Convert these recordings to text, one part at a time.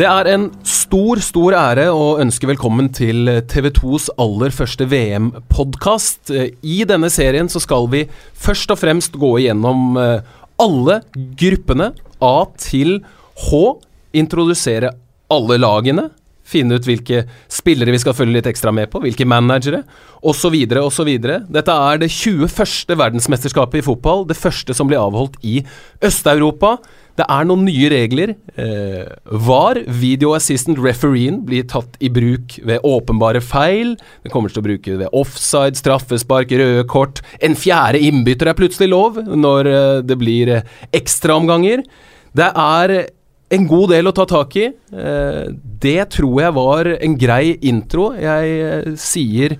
Det er en stor, stor ære å ønske velkommen til TV 2s aller første VM-podkast. I denne serien så skal vi først og fremst gå igjennom eh, alle gruppene A til H. Introdusere alle lagene. Finne ut hvilke spillere vi skal følge litt ekstra med på, hvilke managere, osv. osv. Dette er det 21. verdensmesterskapet i fotball, det første som blir avholdt i Øst-Europa. Det er noen nye regler. Eh, VAR, Video Assistant Refereen, blir tatt i bruk ved åpenbare feil. Det kommer til å bruke ved offside, straffespark, røde kort. En fjerde innbytter er plutselig lov når eh, det blir eh, ekstraomganger. Det er en god del å ta tak i. Eh, det tror jeg var en grei intro. Jeg eh, sier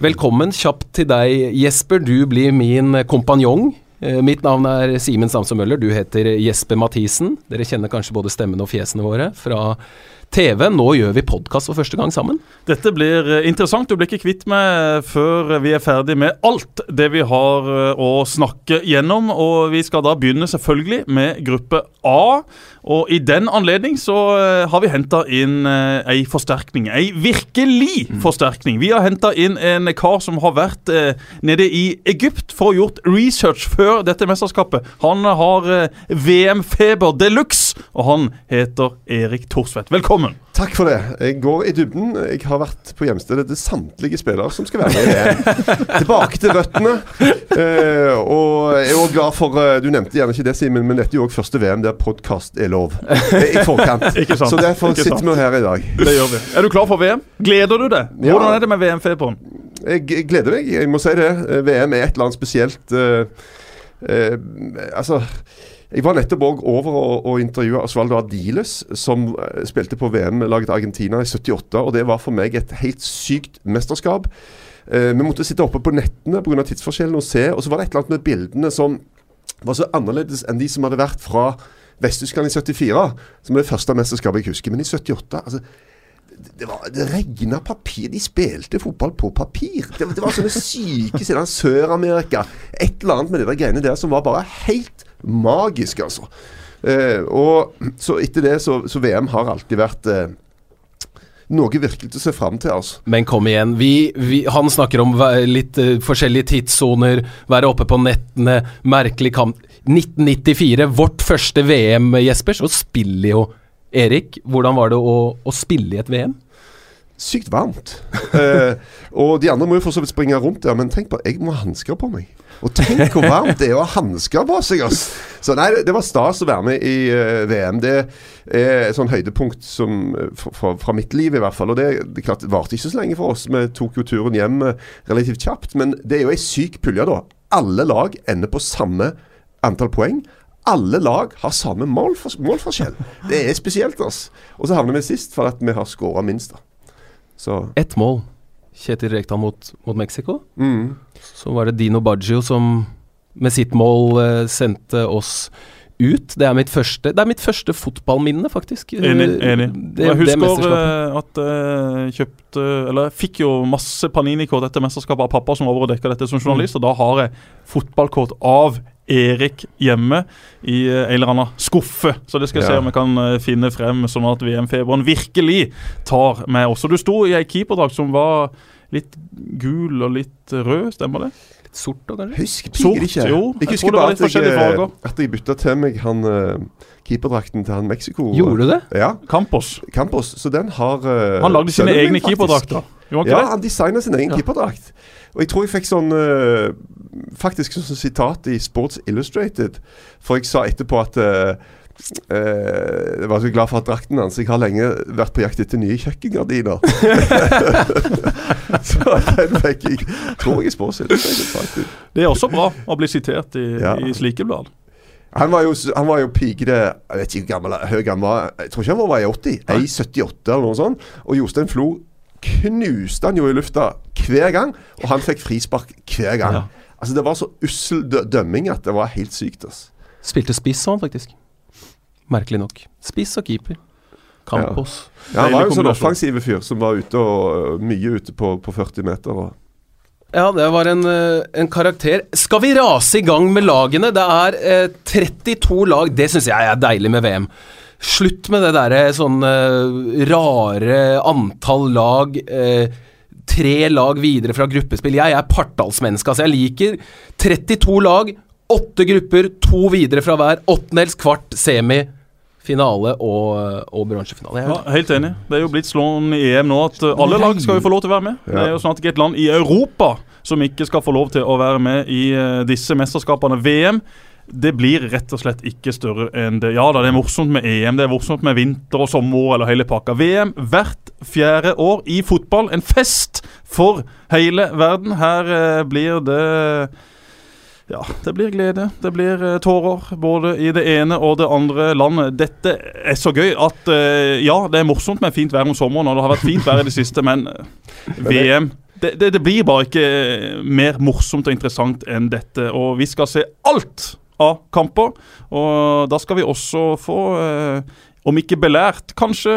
velkommen kjapt til deg, Jesper. Du blir min kompanjong mitt navn er Simen Samson Møller, du heter Jesper Mathisen. Dere kjenner kanskje både stemmen og fjesene våre fra TV. Nå gjør vi podkast for første gang sammen. Dette blir eh, interessant. Du blir ikke kvitt meg før vi er ferdig med alt det vi har eh, å snakke gjennom. Og vi skal da begynne selvfølgelig med gruppe A. Og i den anledning så uh, har vi henta inn uh, ei forsterkning. Ei virkelig mm. forsterkning. Vi har henta inn en kar som har vært eh, nede i Egypt for å gjort research før dette mesterskapet. Han har VM-feber de luxe, og han heter Erik Thorsvedt. Velkommen. Takk for det. Jeg går i dybden. Jeg har vært på hjemstedet til samtlige spillere som skal være med i VM. Tilbake til røttene. Eh, og jeg er også glad for eh, Du nevnte gjerne ikke det, Simen, men dette er jo også første VM der podkast er lov. Eh, I forkant. Så derfor sitter vi her i dag. Det gjør vi. Er du klar for VM? Gleder du deg? Hvordan er det med VM-feberen? Jeg gleder meg. Jeg må si det. Eh, VM er et eller annet spesielt. Uh, uh, altså jeg var nettopp òg over å og intervjua Osvaldo Adiles, som spilte på VM-laget Argentina i 78. og Det var for meg et helt sykt mesterskap. Eh, vi måtte sitte oppe på nettene pga. tidsforskjellen og se. Og så var det et eller annet med bildene som var så annerledes enn de som hadde vært fra Vest-Tyskland i 74, som er det første mesterskapet jeg husker. Men i 78 altså, det, var, det regna papir. De spilte fotball på papir. Det, det var sånne syke sider. Sør-Amerika. Et eller annet med de der greiene der som var bare helt magisk, altså. Eh, og så etter det så, så VM har alltid vært eh, noe virkelig til å se fram til. altså. Men kom igjen. Vi, vi, han snakker om litt uh, forskjellige tidssoner, være oppe på nettene, merkelig kamp. 1994, vårt første VM, Jesper, så spiller jo Erik. Hvordan var det å, å spille i et VM? Sykt varmt. eh, og de andre må jo for så vidt springe rundt der, men tenk på, jeg må ha hansker på meg. Og tenk hvor varmt det er å ha hansker på seg! Ass. Så nei, det var stas å være med i uh, VM. Det er et sånn høydepunkt som, fra, fra, mitt liv, i hvert fall. Og det, det klart, varte ikke så lenge for oss. Vi tok jo turen hjem uh, relativt kjapt. Men det er jo ei syk pulje, da. Alle lag ender på samme antall poeng. Alle lag har samme målfors målforskjell. Det er spesielt, Altså. Og så havner vi sist for at vi har skåra minst, da. Så. Ett mål. Kjetil Rekdal mot, mot Mexico. Mm. Så var det Dino Baggio som med sitt mål eh, sendte oss ut. Det er mitt første, det er mitt første fotballminne, faktisk. Enig. enig. Det, jeg husker uh, at jeg uh, kjøpte Eller jeg fikk jo masse Panini-kort etter mesterskapet av pappa som var over og dekka dette som journalist, mm. og da har jeg fotballkort av Erik hjemme i uh, en eller annen skuffe. Så det skal jeg ja. se om jeg kan uh, finne frem, sånn at VM-feberen virkelig tar meg også. Du sto i ei keeperdrakt som var litt gul og litt rød, stemmer det? Litt sort da, kanskje? Husker Sort, ikke. Jo, jeg, jeg husker bare at jeg, eh, at jeg bytta til meg han keeperdrakten til han Mexico. Gjorde du det? Ja. Campos. Campos, Så den har Han lagde sine egne keeperdrakter. Ja, han designa sin egen ja. keeperdrakt. Og jeg tror jeg fikk sånn uh, Faktisk sånn sitat i Sports Illustrated. For jeg sa etterpå at Uh, jeg var så glad for at drakten hans. Jeg har lenge vært på jakt etter nye kjøkkengardiner. så den fikk jeg tror jeg spår Det er også bra å bli sitert i, ja. i slike blad. Han var jo, han var jo pigete Jeg vet ikke hvor høy han var. Jeg tror ikke han var i 80. 1,78 eller noe sånt. Og Jostein Flo knuste han jo i lufta hver gang, og han fikk frispark hver gang. Ja. Altså Det var så ussel dømming at det var helt sykt. Altså. Spilte spiss sånn, faktisk merkelig nok. Spiss og keeper. Campos. Ja. ja han var jo sånn offensiv fyr som var ute og mye ute på, på 40 meter. Og ja, det var en, eh, en, karakter. Skal vi rase i gang med lagene? Det er eh, 32 lag. Det syns jeg er deilig med VM. Slutt med det derre sånn eh, rare antall lag. eh, tre lag videre fra gruppespill. Jeg er partallsmenneske. Altså, jeg liker 32 lag, åtte grupper, to videre fra hver. Åttendels, kvart, semi, finale og, og bronsefinale. Ja, helt enig. Det er jo blitt slått i EM nå at alle lag skal jo få lov til å være med. Det er jo snart ikke et land i Europa som ikke skal få lov til å være med i disse mesterskapene. VM det blir rett og slett ikke større enn det. Ja da, det er morsomt med EM, det er morsomt med vinter og sommer eller hele pakka. VM hvert fjerde år i fotball. En fest for hele verden. Her eh, blir det ja, det blir glede. Det blir eh, tårer både i det ene og det andre landet. Dette er så gøy at eh, ja, det er morsomt med fint vær om sommeren, og det har vært fint vær i det siste, men eh, VM det, det, det blir bare ikke mer morsomt og interessant enn dette. Og vi skal se alt av Campo. og da skal vi også få eh, om ikke belært, kanskje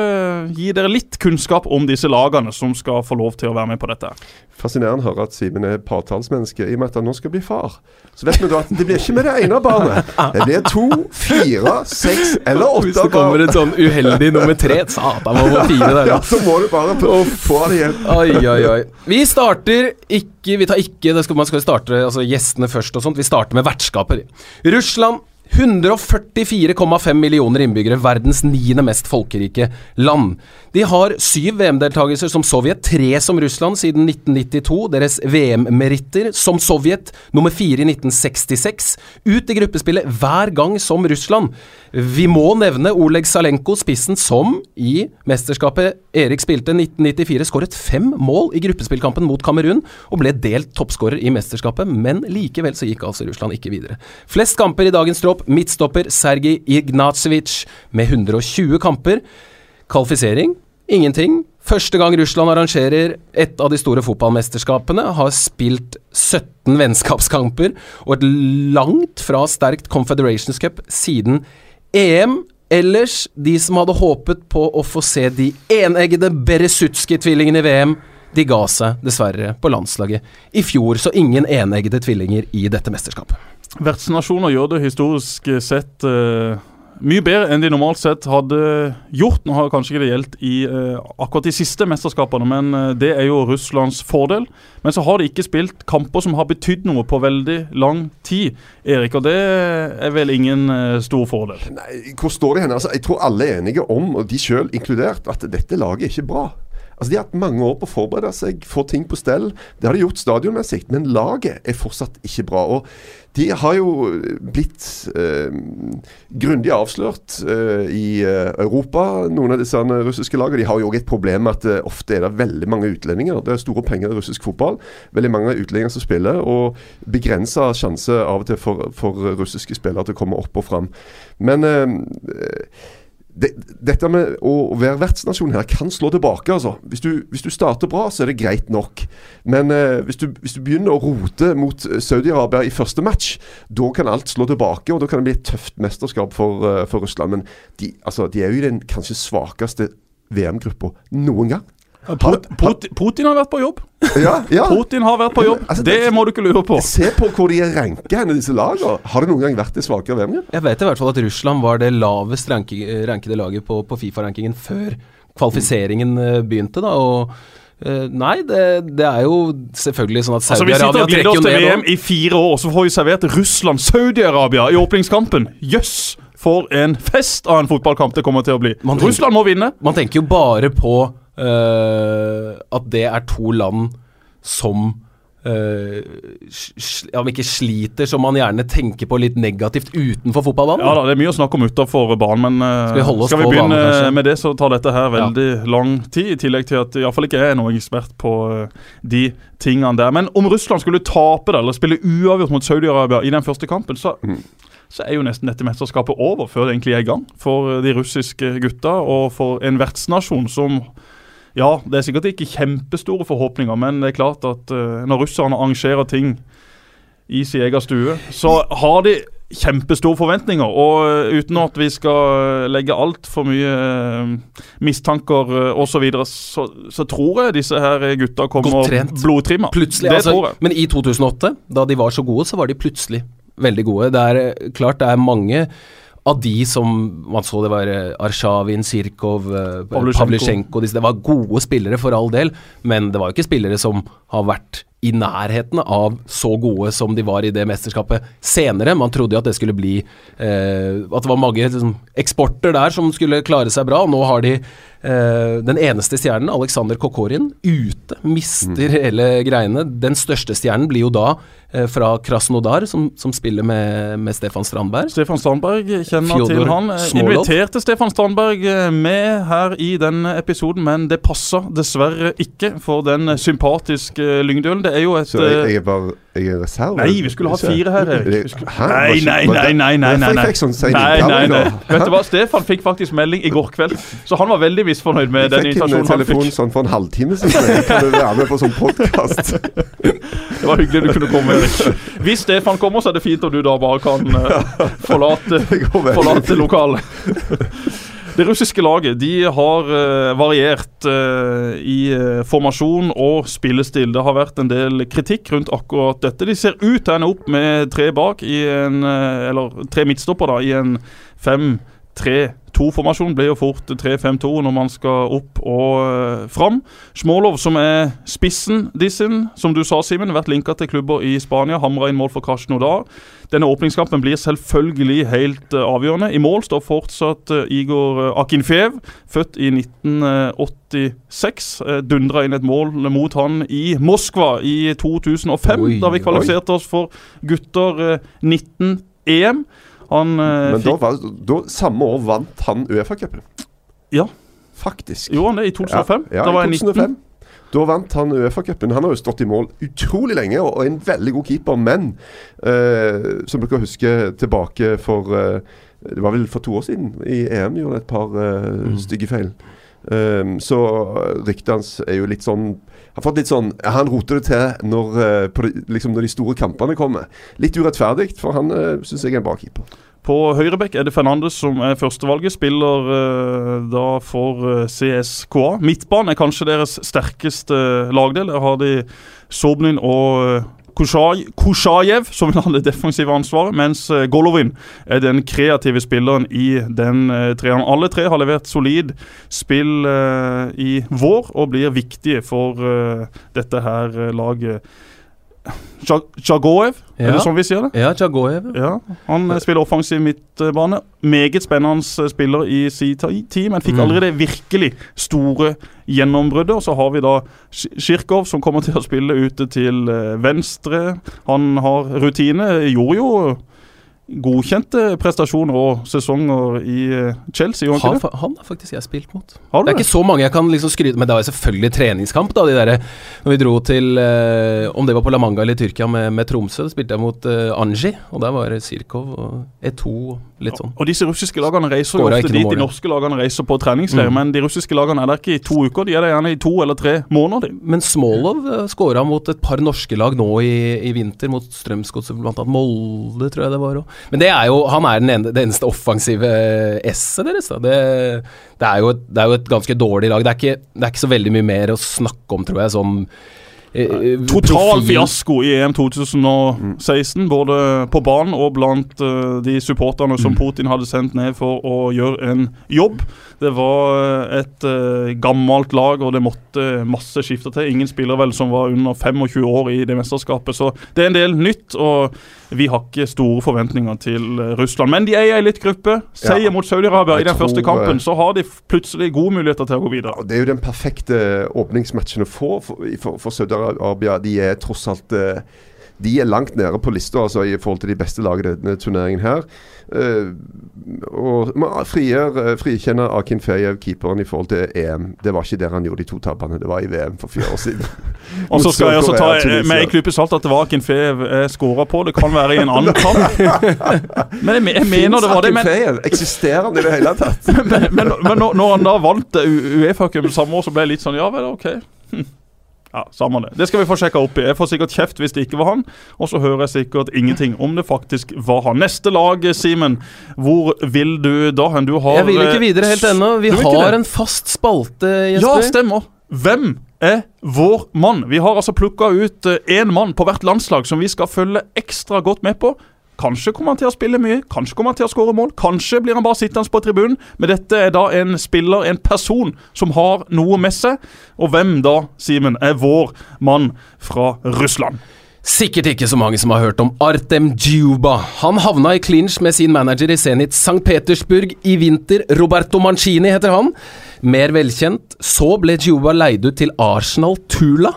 gi dere litt kunnskap om disse lagene som skal få lov til å være med på dette. Fascinerende å høre at Simen er partallsmenneske i og med at han nå skal bli far. Så vet vi da at det blir ikke med det ene barnet. Det blir to, fire, seks eller åtte. Hvis det kommer et sånn uheldig nummer tre, satan hvor fine det er. Ja, så må du bare få, få det igjen. Oi, oi, oi. Vi starter ikke Vi tar ikke det skal, Man skal starte altså gjestene først og sånt. Vi starter med vertskapet. Russland 144,5 millioner innbyggere, verdens niende mest folkerike land. De har syv VM-deltakelser som Sovjet, tre som Russland siden 1992. Deres VM-meritter som Sovjet, nummer fire i 1966. Ut i gruppespillet hver gang som Russland. Vi må nevne Oleg Salenko, spissen som i mesterskapet Erik spilte 1994, skåret fem mål i gruppespillkampen mot Kamerun, og ble delt toppskårer i mesterskapet, men likevel så gikk altså Russland ikke videre. Flest kamper i dagens tropp, midtstopper Sergij Ignatsjevitsj med 120 kamper. Kvalifisering? Ingenting. Første gang Russland arrangerer et av de store fotballmesterskapene, har spilt 17 vennskapskamper og et langt fra sterkt Confederations Cup siden EM. Ellers, de som hadde håpet på å få se de eneggede Beresutski-tvillingene i VM, de ga seg dessverre på landslaget i fjor, så ingen eneggede tvillinger i dette mesterskapet. Vertsnasjoner gjør det historisk sett uh, mye bedre enn de normalt sett hadde gjort. Nå har kanskje ikke det gjeldt i uh, akkurat de siste mesterskapene, men uh, det er jo Russlands fordel. Men så har de ikke spilt kamper som har betydd noe på veldig lang tid, Erik. Og det er vel ingen uh, stor fordel. Nei, hvor står de hen? Altså, jeg tror alle er enige om, og de sjøl inkludert, at dette laget er ikke bra. Altså, De har hatt mange år på å forberede seg, få ting på stell. Det har de gjort stadionmessig, men laget er fortsatt ikke bra. og De har jo blitt eh, grundig avslørt eh, i eh, Europa, noen av disse russiske lagene. De har jo òg et problem med at eh, ofte er det veldig mange utlendinger. Det er store penger i russisk fotball. Veldig mange utlendinger som spiller, og begrensa sjanse av og til for, for russiske spillere til å komme opp og fram. Men eh, det, dette med å være vertsnasjon her kan slå tilbake. altså. Hvis du, hvis du starter bra, så er det greit nok. Men eh, hvis, du, hvis du begynner å rote mot eh, Saudi-Arabia i første match, da kan alt slå tilbake, og da kan det bli et tøft mesterskap for, uh, for Russland. Men de, altså, de er jo i den kanskje svakeste VM-gruppa noen gang. Put, Put, Putin har vært på jobb. Ja, ja. Putin har vært på jobb. Altså, det det- må du ikke lure på. Se på hvor de er ranka henne, disse lagene. Har det noen gang vært det svakere VM-gruppe? Jeg vet i hvert fall at Russland var det lavest ranki- rankede laget på, på Fifa-rankingen før kvalifiseringen eh, begynte, da. Og Uh, nei, det, det er jo selvfølgelig sånn at Altså Vi sitter Saudi-Arabia og gleder oss til VM i fire år, så får vi servert Russland-Saudi-Arabia i åpningskampen. Jøss, for en fest av en fotballkamp det kommer til å bli. Man tenker- Russland må vinne. Man tenker jo bare på at det er to land som Uh, om ikke sliter, som man gjerne tenker på litt negativt utenfor fotballbanen. Ja da, Det er mye å snakke om utenfor banen, men uh, Skal vi skal vi begynne banen, med det, så tar dette her veldig lang tid. I tillegg til at iallfall ikke jeg er noen ekspert på uh, de tingene der. Men om Russland skulle tape det, eller spille uavgjort mot Saudi-Arabia i den første kampen, så, så er jo nesten dette mesterskapet over før det egentlig er i gang for eh, de russiske gutta, og for en vertsnasjon som ja, det er sikkert ikke kjempestore forhåpninger, men det er klart at uh, når russerne arrangerer ting i sin egen stue, så har de kjempestore forventninger. Og eh, uten at vi skal legge altfor mye uh, mistanker osv., så, videre, så så tror jeg disse her gutta kommer blodtrimma. Plutselig, det altså, tror jeg. Men i 2008, da de var så gode, så var de plutselig veldig gode. Det er eh, klart det er mange av de som man så det var eh, Arshavin, Sirkov, eh, disse- Det var gode spillere for all del, men det var jo ikke spillere som har vært i nærheten av så gode som de var i det mesterskapet senere. Man trodde jo at det skulle bli eh, At det var mange liksom, eksporter der som skulle klare seg bra. og Nå har de eh, den eneste stjernen, Aleksander Kokorin, ute. Mister hele greiene. Den største stjernen blir jo da eh, fra Krasnodar, som, som spiller med, med Stefan Strandberg. Stefan Strandberg kjenner Fjodor til han. Eh, Smolov. Inviterte Stefan Strandberg med her i denne episoden, men det passa dessverre ikke for den sympatiske Lyngdølen. Det er jo et Så jeg, jeg er bare jeg er reserve? Nei, vi skulle ha fire her, Erik. Skulle- Nei, nei, nei, nei, nei, nei, nei. sånn Nei, nei, nei. Vet du hva, Stefan fikk faktisk melding i går kveld, så han var veldig misfornøyd med den invitasjonen han fikk en fikk en telefon sånn for en halvtime siden. Kan du være med på sånn podkast? Det var hyggelig du kunne komme, Erik. Hvis Stefan kommer, så er det fint om du da bare kan eh, forlate, forlate lokalet. Det russiske laget de har eh, variert eh, i eh, formasjon og spillestil. Det har vært en del kritikk rundt akkurat dette. De ser ut til å ende opp med tre bak i en Eller tre midtstopper da i en 5-3-2-formasjon. Blir jo fort 3-5-2 når man skal opp og fram. Smolov, som er spissen dissen, som du sa, Simen, vært linka til klubber i Spania. Hamra inn mål for Krasjnodar. Denne åpningskampen blir selvfølgelig helt eh, avgjørende. I mål står fortsatt eh, Igor eh, Akinfev, født i 1986. Uh, Dundra inn et mål mot han i Moskva i 2005, Oi, da vi kvalifiserte oss for gutter eh, 19-EM. Han Men da, var, da, samme år vant han Uefa-cupen. Ja. Faktisk. Gjorde han det i 2005? Ja, var i jeg 19. 2005. Da vant han Uefa-cupen. Han har jo stått i mål utrolig lenge og er en veldig god keeper. Men uh, som dere husker tilbake for uh, Det var vel for to år siden i EM gjorde han et par uh, Mm. stygge feil. Um, så ryktet hans er jo litt sånn Har fått litt sånn Han roter det til når, på de, liksom når de store kampene kommer. Litt urettferdig, for han uh, syns jeg er en bra keeper. På høyrebekk er det Fernandes som er førstevalget. Spiller eh, da for eh, CSKA. Midtbanen er kanskje deres sterkeste lagdel. Der har de Sobnin og eh, Kushaj- Kushajev som vil ha det defensive ansvaret, mens eh, Golovin er den kreative spilleren i den treeren. Alle tre har levert solid spill eh, i vår og blir viktige for eh, dette her eh, laget. Ja- er det sånn vi sier det? Ja, Jagoev. Ja, Han eh, spiller offensiv midtbane. Meget spennende eh, spiller i sin ti- tid, men fikk allerede aldri det virkelig store gjennombruddet. Og så har vi da Kirkov, som kommer til å spille ute til eh, venstre. Han har rutine. Gjorde jo godkjente prestasjoner og sesonger i eh, Chelsea, han Han, har faktisk jeg spilt mot. Har Det er det? ikke så mange jeg kan liksom skryte Men det var selvfølgelig treningskamp, da. De der, når vi dro til eh, Om det var på La Manga eller i Tyrkia med, med Tromsø, spilte jeg mot eh, Anji. Og der var Sirkov og E2 og litt sånn. Og disse russiske lagene reiser jo ofte dit. De norske lagene reiser på treningsleir, Mm. men de russiske lagene er der ikke i to uker. De er der gjerne i to eller tre måneder. Men Smolov uh, skåra mot et par norske lag nå i, i vinter, mot Strømsgodset, annet Molde, tror jeg det var. Også. Men det er jo, han er den ene, det eneste offensive eh, S-et deres. Det, det, er et, det er jo et ganske dårlig lag. Det er, ikke, det er ikke så veldig mye mer å snakke om, tror jeg. sånn eh, Total fiasko i EM 2016, både på banen og blant eh, de supporterne som Putin hadde sendt ned for å gjøre en jobb. Det var eh, et uh, gammelt lag, og det måtte masse skifte til. Ingen spillere vel som var under 25 år i det mesterskapet, så det er en del nytt. og vi har ikke store forventninger til eh, Russland, men de er i litt gruppe, Seier Ja. mot Saudi-Arabia i den den første kampen, eh, så har de plutselig gode muligheter til å gå videre. Det er jo den perfekte åpningsmatchen å få for, for, for Saudi-Arabia. De er tross alt eh, De er langt nede på lista altså, i forhold til de beste lagene i denne turneringen her. Uh, og man frigjør, eh, frikjenner Akin Fejev, keeperen, i forhold til EM. Det var ikke der han gjorde de to tabbene. Det var i VM for fire år siden. Og så skal jeg også ta eh, med en klype salt at det var Akin Feyev jeg skåra på. Det kan være i en annen kamp. Men jeg, jeg mener det var det. Men, Fejev? Eksisterer han i det hele tatt? men, men, men når, når han da vant Uefa-cupen samme år, så ble jeg litt sånn Ja vel, OK. Hm. Ja, Samme det. Det skal vi få sjekka opp i. Jeg får sikkert kjeft hvis det ikke var han. Og så hører jeg sikkert ingenting om det faktisk var han. Neste lag, Simen. Hvor vil du da hen? Du har Jeg vil ikke eh, videre helt ennå. Vi har en fast spalte, Ja, stemmer. Hvem er vår mann? Vi har altså plukka ut én mann på hvert landslag som vi skal følge ekstra godt med på. Kanskje kommer han til å spille mye, kanskje kommer han til å skåre mål, kanskje blir han bare sittende på tribunen. Men dette er da en spiller, en person, som har noe med seg. Og hvem da, Simen, er vår mann fra Russland? Sikkert ikke så mange som har hørt om Artem Djuba. Han havna i clinch med sin manager i Zenit St. Petersburg i vinter. Roberto Mancini heter han. Mer velkjent. Så ble Djuba leid ut til Arsenal Tula.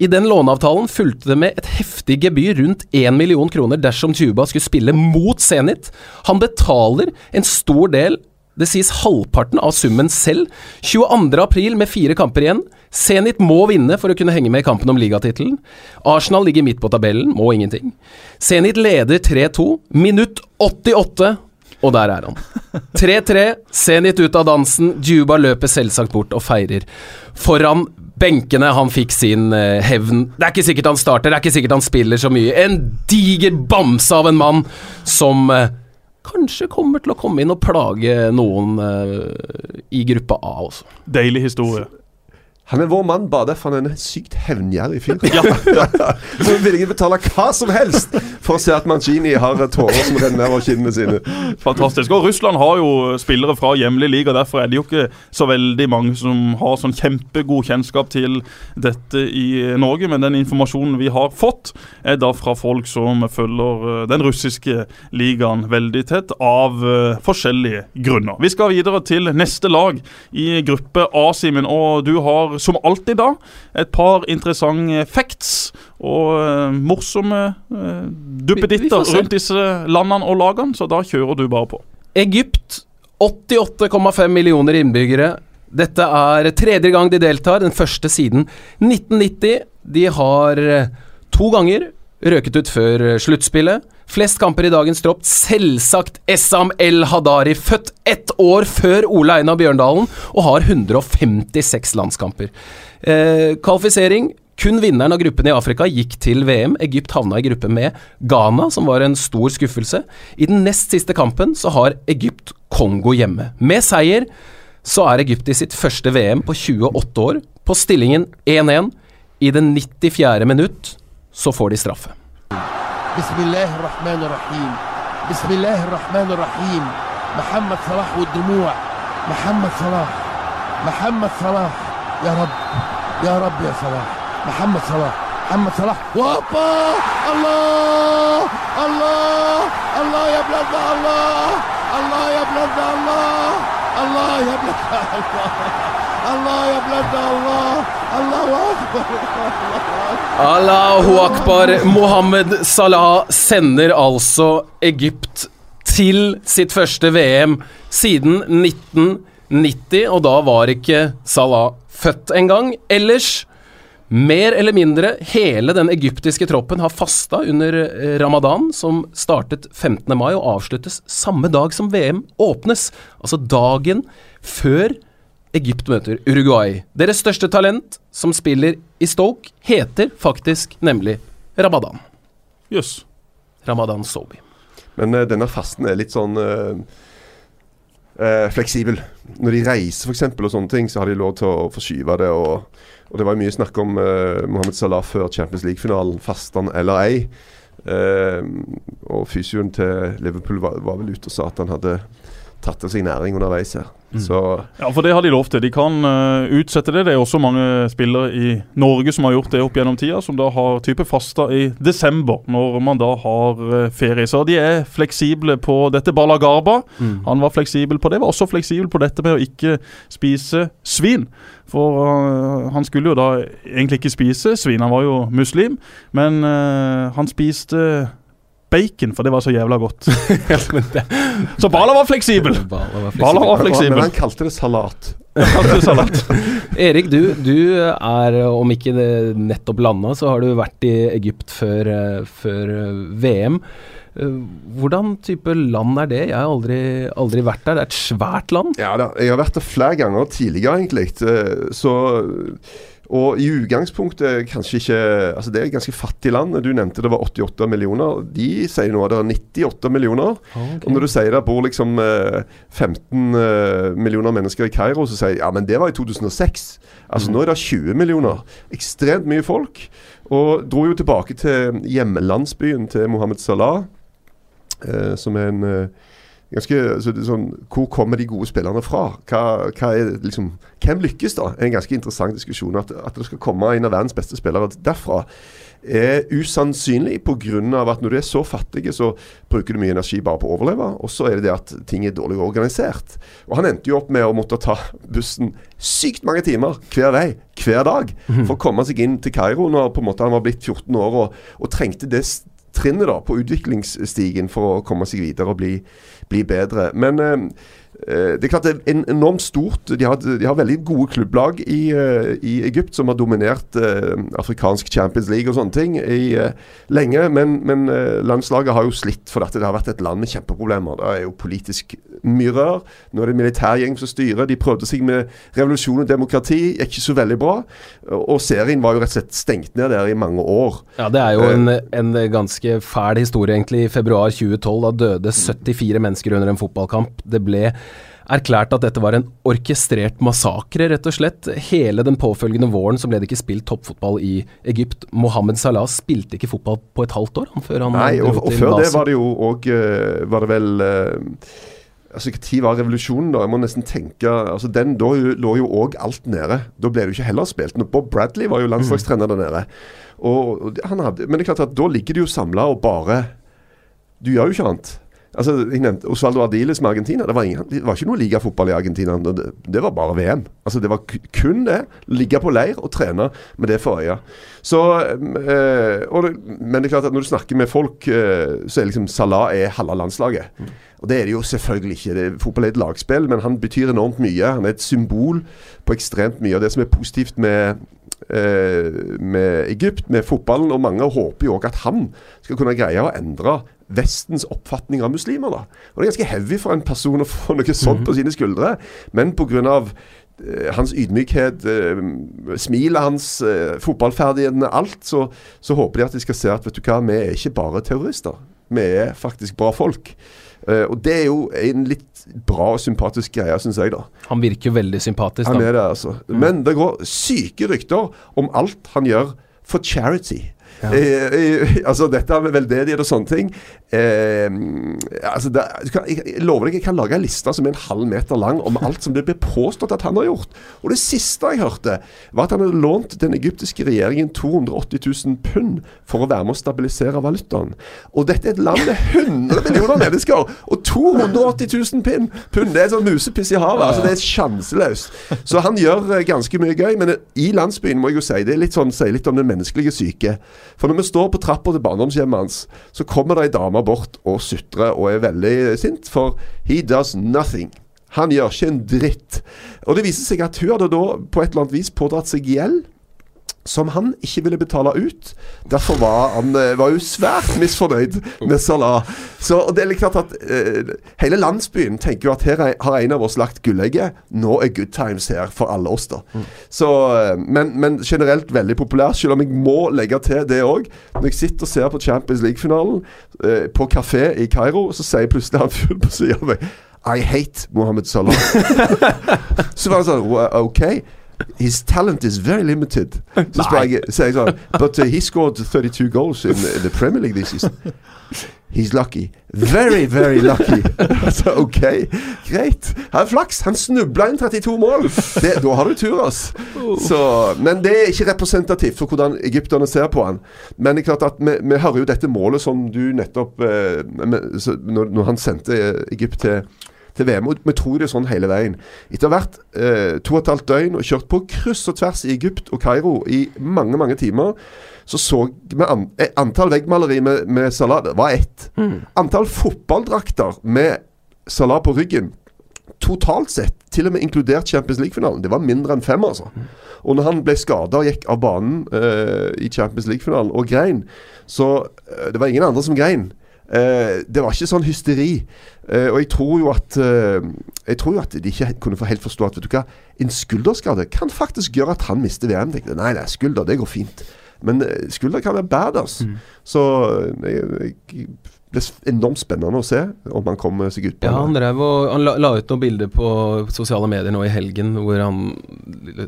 I den låneavtalen fulgte det med et heftig gebyr rundt 1 million kroner dersom Djuba skulle spille mot Zenit. Han betaler en stor del, det sies halvparten av summen selv. 22.4 med fire kamper igjen. Zenit må vinne for å kunne henge med i kampen om ligatittelen. Arsenal ligger midt på tabellen, må ingenting. Zenit leder 3-2. Minutt 88, og der er han. 3-3, Zenit ut av dansen. Djuba løper selvsagt bort og feirer. Foran benkene, han fikk sin uh, hevn. Det er ikke sikkert han starter, det er ikke sikkert han spiller så mye. En diger bamse av en mann som uh, kanskje kommer til å komme inn og plage noen uh, i gruppa A også. Deilig historie. Han er vår mann bare derfor han er en sykt hevngjerrig fyr. Ja. så vil jeg betale hva som helst for å se at Mancini har tårer som renner over kinnene sine. Fantastisk. Og Russland har jo spillere fra hjemlig liga, derfor er det jo ikke så veldig mange som har sånn kjempegod kjennskap til dette i Norge. Men den informasjonen vi har fått, er da fra folk som følger eh, den russiske ligaen veldig tett, av uh, forskjellige grunner. Vi skal videre til neste lag i gruppe A, Simen. Og du har som alltid da et par interessante facts og uh, morsomme uh, duppeditter rundt disse landene og lagene, så da kjører du bare på. Egypt, 88,5 millioner innbyggere. Dette er tredje gang de deltar, den første siden 1990. De har eh, to ganger røket ut før sluttspillet. Flest kamper i dagens tropp, selvsagt Essam El Hadari, født ett år før Ole Einar Bjørndalen, og har 156 landskamper. Eh, kvalifisering kun vinneren av gruppen i Afrika gikk til VM. Egypt havna i gruppe med Ghana, som var en stor skuffelse. I den nest siste kampen så har Egypt Kongo hjemme. Med seier så er Egypt i sitt første VM på 28 år. På stillingen 1-1. I det 94. minutt så får de straffe. بسم الله الرحمن الرحيم. بسم الله الرحمن الرحيم. محمد صلاح والدموع. محمد صلاح. محمد صلاح. يا رب. يا رب يا صلاح. محمد صلاح. محمد صلاح. وهوبا الله! الله! الله يا بلادنا الله! الله يا بلادنا الله! الله يا بلادنا الله! الله يا بلادنا الله! الله أكبر. Allahu akbar. Mohammed Salah sender altså Egypt til sitt første VM siden 1990, og da var ikke Salah født engang. Ellers mer eller mindre hele den egyptiske troppen har fasta under eh, ramadan, som startet 15. mai og avsluttes samme dag som VM åpnes. Altså dagen før Egypt møter Uruguay. Deres største talent, som spiller i Stoke, heter faktisk nemlig Ramadan. Jøss. Yes. Ramadan Sobi. Men uh, denne fasten er litt sånn uh, uh, fleksibel. Når de reiser f.eks. og sånne ting, så har de lov til å forskyve det. Og, og det var mye snakk om Mohammed Salah før Champions League-finalen, Fasten eller ei. og fysioen til Liverpool var, var vel ute og sa at han hadde tatt til seg næring underveis her. Mm. ja, for det har de lov til. De kan uh, utsette det. Det er også mange spillere i Norge som har gjort det opp gjennom tida, som da har type fasta i desember, når man da har uh, ferie. Så de er fleksible på dette. Bala Garba, mm. han var fleksibel på det. Var også fleksibel på dette med å ikke spise svin. For uh, han skulle jo da egentlig ikke spise svin, han var jo muslim, men han spiste bacon, for det var så jævla godt. så Bala var fleksibel. Bala var fleksibel. Men han kalte det salat. kalte det salat. Erik, du, du, er, om ikke nettopp landa, så har du vært i Egypt før, før VM. Hvordan type land er det? Jeg har aldri, aldri, vært der. Det er et svært land? Ja da, jeg har vært der flere ganger tidligere, egentlig. Så og i utgangspunktet kanskje ikke Altså det er et ganske fattig land. Du nevnte det var 88 millioner. De sier nå at det er 98 millioner. Okay. Og når du sier det bor liksom 15 eh, eh, millioner mennesker i Kairo, så sier de ja, men det var i 2006. Altså mm. nå er det 20 millioner. Ekstremt mye folk. Og dro jo tilbake til hjemlandsbyen til Mohammed Salah. eh, som er en eh, ganske altså, det er sånn, Hvor kommer de gode spillerne fra? Hva, hva er liksom, Hvem lykkes, da? er en ganske interessant diskusjon. At, at det skal komme en av verdens beste spillere derfra er usannsynlig pga. at når du er så fattig, så bruker du mye energi bare på å overleve. Og så er det det at ting er dårlig organisert. Og han endte jo opp med å måtte ta bussen sykt mange timer hver vei, hver dag, for å komme seg inn til Kairo når på en måte han var blitt 14 år og, og trengte det trinnet da på utviklingsstigen for å komme seg videre og bli, bli bedre. Men eh, det er klart det er enormt stort. De har, de har veldig gode klubblag i, uh, i, Egypt som har dominert uh, afrikansk Champions League og sånne ting i, lenge. Men, men landslaget har jo slitt for dette. Det har vært et land med kjempeproblemer. Det er jo politisk mye rør. Nå er det militærgjeng som styrer. De prøvde seg med revolusjon og demokrati. Gikk ikke så veldig bra. Og serien var jo rett og slett stengt ned der i mange år. Ja, det er jo en, en ganske fæl historie, egentlig. I februar 2012 da døde 74 mennesker under en fotballkamp. Det ble erklært at dette var en orkestrert massakre, rett og slett. Hele den påfølgende våren så ble det ikke spilt toppfotball i Egypt. Mohammed Salah spilte ikke fotball på et halvt år. før han Nei, og, og før det var det jo òg uh, Var det vel Altså Altså, Når var revolusjonen? da? Jeg må nesten tenke altså den, Da lå jo òg alt nede. Da ble det jo ikke heller spilt. Bob Bradley var jo landslagstrener der nede. Og, og han hadde, Men det er klart at da ligger de jo samla og bare Du gjør jo ikke annet. Altså, jeg nevnte Osvaldo Ardiles med Argentina. Det var, ingen, det var ikke noe ligafotball i Argentina. Det, det, var bare VM. Altså, Det var kun det. Ligge på leir og trene med det for øye. Så, øh, det, men det er klart at når du snakker med folk, øh, så er liksom Salah er halve landslaget. Mm. Og Det er det jo selvfølgelig ikke. Det, fotball er et lagspill, men han betyr enormt mye. Han er et symbol på ekstremt mye av det som er positivt med, øh, med Egypt, med fotballen. Og mange håper jo òg at han skal kunne greie å endre Vestens oppfatning av muslimer. da. Og Det er ganske heavy for en person å få noe sånt på mhm. sine skuldre. Men pga. Uh, hans ydmykhet, uh, smilet hans, uh, fotballferdighetene, alt, så, så, håper de at de skal se at vet du hva, vi er ikke bare terrorister. Vi er faktisk bra folk. Uh, og det er jo en litt bra og sympatisk greie, syns jeg, da. Han virker jo veldig sympatisk, Han er det, altså. Mm. Men det går syke rykter om alt han gjør for charity. Ja. Eh, altså Dette med veldedighet og sånne ting. Eh, altså det, jeg, lover deg, jeg kan lage en liste som er en halv meter lang om alt som det blir påstått at han har gjort. Og det siste jeg hørte, var at han hadde lånt den egyptiske regjeringen 280 000 pund for å være med å stabilisere valutaen. Og dette er et land med 100 millioner mennesker! Og 280 000 pund, pund det er sånn musepiss i havet. altså Det er sjanseløst. Så han gjør eh, ganske mye gøy. Men i landsbyen, må jeg jo si, det er litt sånn, sier litt om den menneskelige syke. For når vi står på trappa til barndomshjemmet hans, så kommer det ei dame bort og sutrer og er veldig sint, for he does nothing. Han gjør ikke en dritt. Og det viser seg at hun hadde da på et eller annet vis pådratt seg gjeld som han ikke ville betale ut. Derfor var han eh, var jo svært misfornøyd med Salah. Så det er klart at uh, Hele landsbyen tenker jo at her har en av oss lagt gullegget. Nå er good times her for alle oss, da. Mm. Så, uh, men, men, generelt veldig populær, selv om jeg må legge til det òg. Når jeg sitter og ser på Champions League-finalen uh, på kafé i Kairo, så sier plutselig han fyren på siden av meg I hate Mohammed Salah. så var det sånn OK his talent is very limited. Så sier jeg sånn But uh, he scored 32 goals in, in the Premier League this season. He's lucky. Very, very lucky. Så OK, greit. Han flaks. Han snubla inn 32 mål. Det, da har du tur, ass. Så, men det er ikke representativt for hvordan egypterne ser på han. Men det er klart at vi, vi hører jo dette målet som du nettopp eh, når, når, han sendte Egypt til til VM. Og vi tror det er sånn hele veien. Etter hvert eh, to og et halvt døgn og kjørt på kryss og tvers i Egypt og Kairo i mange, mange timer, så så vi an, eh, antall veggmaleri med, med Salah. Det var ett. Mm. Antall fotballdrakter med Salah på ryggen totalt sett, til og med inkludert Champions League-finalen, det var mindre enn fem, altså. Mm. Og når han ble skada og gikk av banen uh, i Champions League-finalen og grein, så uh, Det var ingen andre som grein. Uh, det var ikke sånn hysteri. Uh, og jeg tror jo at uh, Jeg tror jo at de ikke kunne få helt forstå at vet du hva, en skulderskade kan faktisk gjøre at han mister VM. Tenkte. Nei, nei, skulder, det går fint. Men skulder kan være bad, altså. Mm. Så jeg, jeg, s- enormt spennende å se om han kom seg ut på Ja, han drev og Han la, la ut noen bilder på sosiale medier nå i helgen hvor han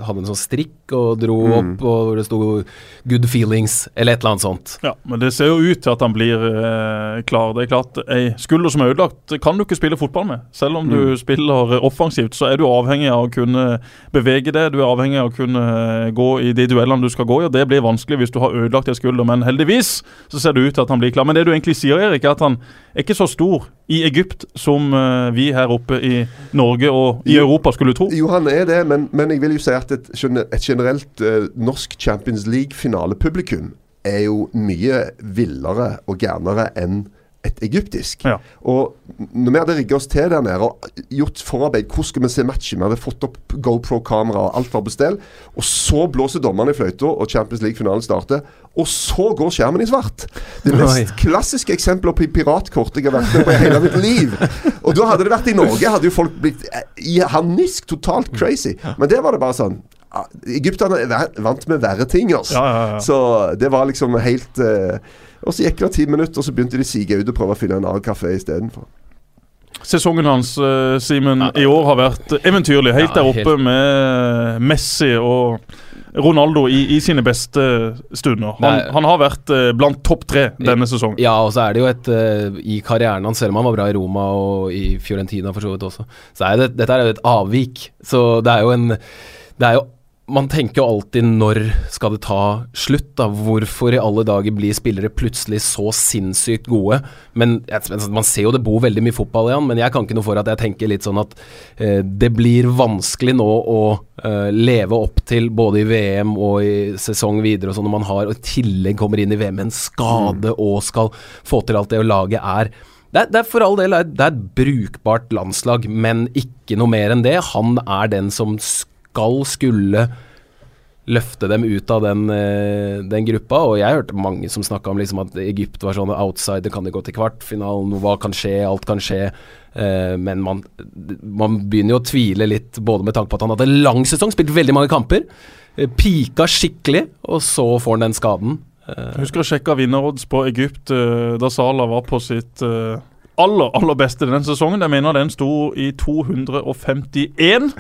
hadde en sånn strikk og dro Mm. opp, og hvor det sto 'good feelings' eller et eller annet sånt. Ja, men det ser jo ut til at han blir eh, klar. Det er klart, Ei skulder som er ødelagt, kan du ikke spille fotball med. Selv om du Mm. spiller offensivt, så er du avhengig av å kunne bevege deg. Du er avhengig av å kunne eh, gå i de duellene du skal gå i, og det blir vanskelig hvis du har ødelagt ei skulder. Men heldigvis så ser det ut til at han blir klar. Men det du egentlig sier, Erik, er at han er ikke så stor i Egypt som uh, vi her oppe i Norge og i. Europa skulle tro. Jo, han er det, men, men jeg vil jo si at et, et generelt uh, norsk Champions League-finalepublikum er jo mye villere og gærnere enn et egyptisk. Ja. Og når vi hadde rigga oss til der nede og gjort forarbeid, hvor skulle vi se matchen? Vi hadde fått opp GoPro-kamera, alt var på stell. Og så blåser dommerne i fløyta, og Champions League-finalen starter. Og så går skjermen i svart. Det Oi. mest klassiske eksempelet på piratkort jeg har vært med på i hele mitt liv. Og da hadde det vært i Norge, hadde jo folk blitt eh, i harnisk, totalt crazy. Men der var det bare sånn ah, Egypterne er vant med verre ting, altså. Ja, ja, ja. Så det var liksom helt eh, Og så gikk det ti minutter, og så begynte de å sige ut og prøve å finne en annen kafé istedenfor. Sesongen hans, uh, Simen, i år har vært eventyrlig. Helt Ja, der oppe helt- med Messi og Ronaldo i, i sine beste stunder. Han, han har vært uh, blant topp tre denne sesongen. Ja, og så er det jo et uh, I karrieren hans, selv om han var bra i Roma og i Fiorentina for så vidt også, så er det, dette er jo et avvik. Så det er jo en Det er jo man tenker jo alltid når skal det ta slutt? da Hvorfor i alle dager blir spillere plutselig så sinnssykt gode? Men Man ser jo det bor veldig mye fotball i han, men jeg kan ikke noe for at jeg tenker litt sånn at eh, det blir vanskelig nå å eh, leve opp til både i VM og i sesong videre og sånn når man har og i tillegg kommer inn i VM med en skade og skal få til alt det, og laget er det er, det er for all del det er et brukbart landslag, men ikke noe mer enn det. Han er den som skal skulle løfte dem ut av den, eh, den gruppa. Og jeg hørte mange som snakka om liksom at Egypt var sånn outsider, kan de gå til kvartfinalen, hva kan skje, alt kan skje. Eh, men man, man begynner jo å tvile litt, både med tanke på at han hadde en lang sesong, spilt veldig mange kamper. eh, Pika skikkelig, og så får han den skaden. Jeg husker jeg sjekka vinnerodds på Egypt da Salah var på sitt aller aller beste denne sesongen. Jeg mener den sto i 251.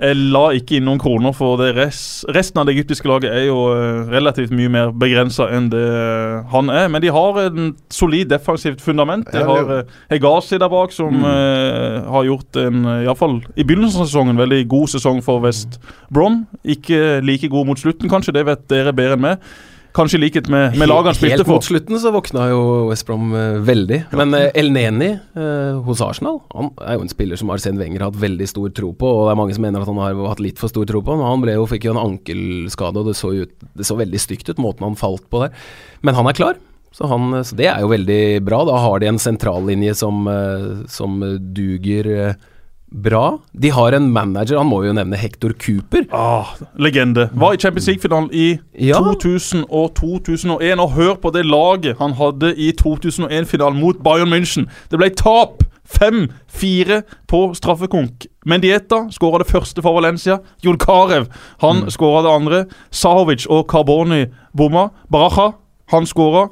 Jeg la ikke inn noen kroner for det. Res, resten av det egyptiske laget er jo eh, relativt mye mer begrensa enn det eh, han er. Men de har en solid defensivt fundament. De har eh, Hegazi der bak, som eh, har gjort en, iallfall i begynnelsen av sesongen, veldig god sesong for West Brom. Ikke like god mot slutten, kanskje. Det vet dere bedre enn meg. Kanskje i likhet med, med laget han spilte Helt for. mot slutten så våkna jo West Brom eh, veldig. Men Elneni El Neni eh, hos Arsenal Han er jo en spiller som Arsen Wenger har hatt veldig stor tro på. Og det er mange som mener at han har hatt litt for stor tro på. Men han ble jo, fikk jo en ankelskade, og det så, ut, det så veldig stygt ut, måten han falt på der. Men han er klar. Så, han, så det er jo veldig bra. Da har de en sentrallinje som, eh, som duger eh, bra. De har en manager, han må jo nevne Hector Cooper. Ah, legende. Var i Champions League-finalen i Ja. 2000 og 2001. Og hør på det laget han hadde i 2001-finalen mot Bayern München. Det ble tap! 5-4 på straffekonk. Mendieta skåra det første for Valencia. Julkarev han mm. skåra det andre. Sahovic og Carboni bomma. Baraja han skåra.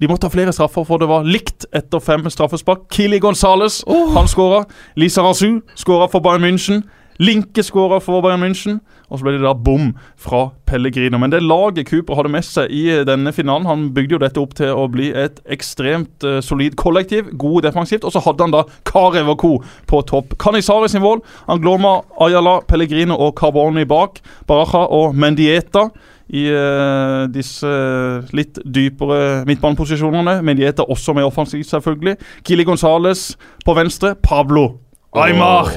De måtte ha flere straffer, for det var likt etter fem straffespark. Kili Gonzales han skåra. Lisa Rasu skåra for Bayern München. Linke skåra for Bayern München. Og så ble det da bom fra Pellegrino. Men det laget Cooper hadde med seg i denne finalen, han bygde jo dette opp til å bli et ekstremt uh, solid kollektiv. God defensivt. Og så hadde han da Karev og co. på topp. Canizares sin mål. Angloma, Ayala, Pellegrino og Carboni bak. Baraja og Mendieta i uh, disse litt dypere midtbaneposisjonene. Men de heter også med offensivt, selvfølgelig. Kili Gonzales på venstre. Pablo Aymar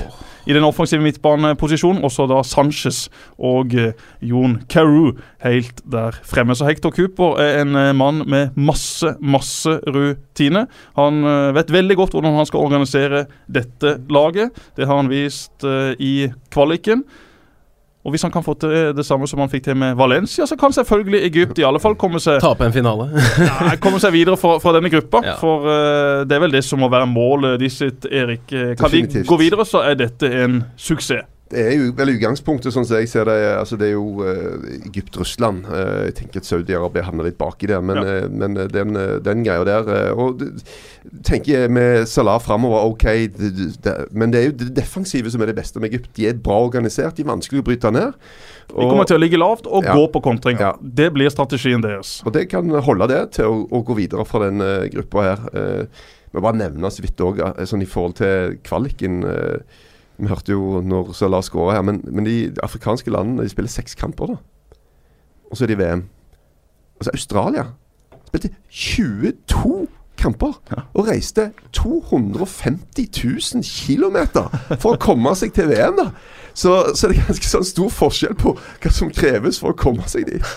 i den offensive midtbaneposisjonen. Også da Sanchez og uh, Jon Carew helt der fremme. Så Hector Cooper er en uh, mann med masse, masse rutine. Han vet veldig godt hvordan han skal organisere dette laget. Det har han vist i kvaliken. Og hvis han kan få til det samme som han fikk til med Valencia, så kan selvfølgelig Egypt i alle fall komme seg Tape en finale. Nei, komme seg videre fra, fra denne gruppa. Ja. For uh, det er vel det som må være målet de sitt, Erik. Uh, kan Definitivt. de gå videre, så er dette en suksess. Det er jo vel utgangspunktet, sånn som jeg ser det. Altså det er jo uh, Egypt-Russland. Uh, jeg tenker at Saudi-Arabia havner litt baki der, men, Ja. uh, men den, den greia der Og tenker jeg med Salah framover, OK, det, det, men det er jo det defensive som er det beste med Egypt. De er bra organisert, de er vanskelig å bryte ned. De kommer til å ligge lavt og Ja. gå på kontring. Ja. Det blir strategien deres. Og det kan holde det til å, å gå videre fra den uh, gruppa her. Uh, må bare nevne så vidt òg, sånn i forhold til kvaliken. Uh, vi hørte jo når Salah skåra her, men, men de afrikanske landene de spiller seks kamper, da. Og så er de VM. Altså Australia spilte 22 kamper og reiste 250 000 km for å komme seg til VM. da Så, så det er ganske sånn stor forskjell på hva som kreves for å komme seg dit.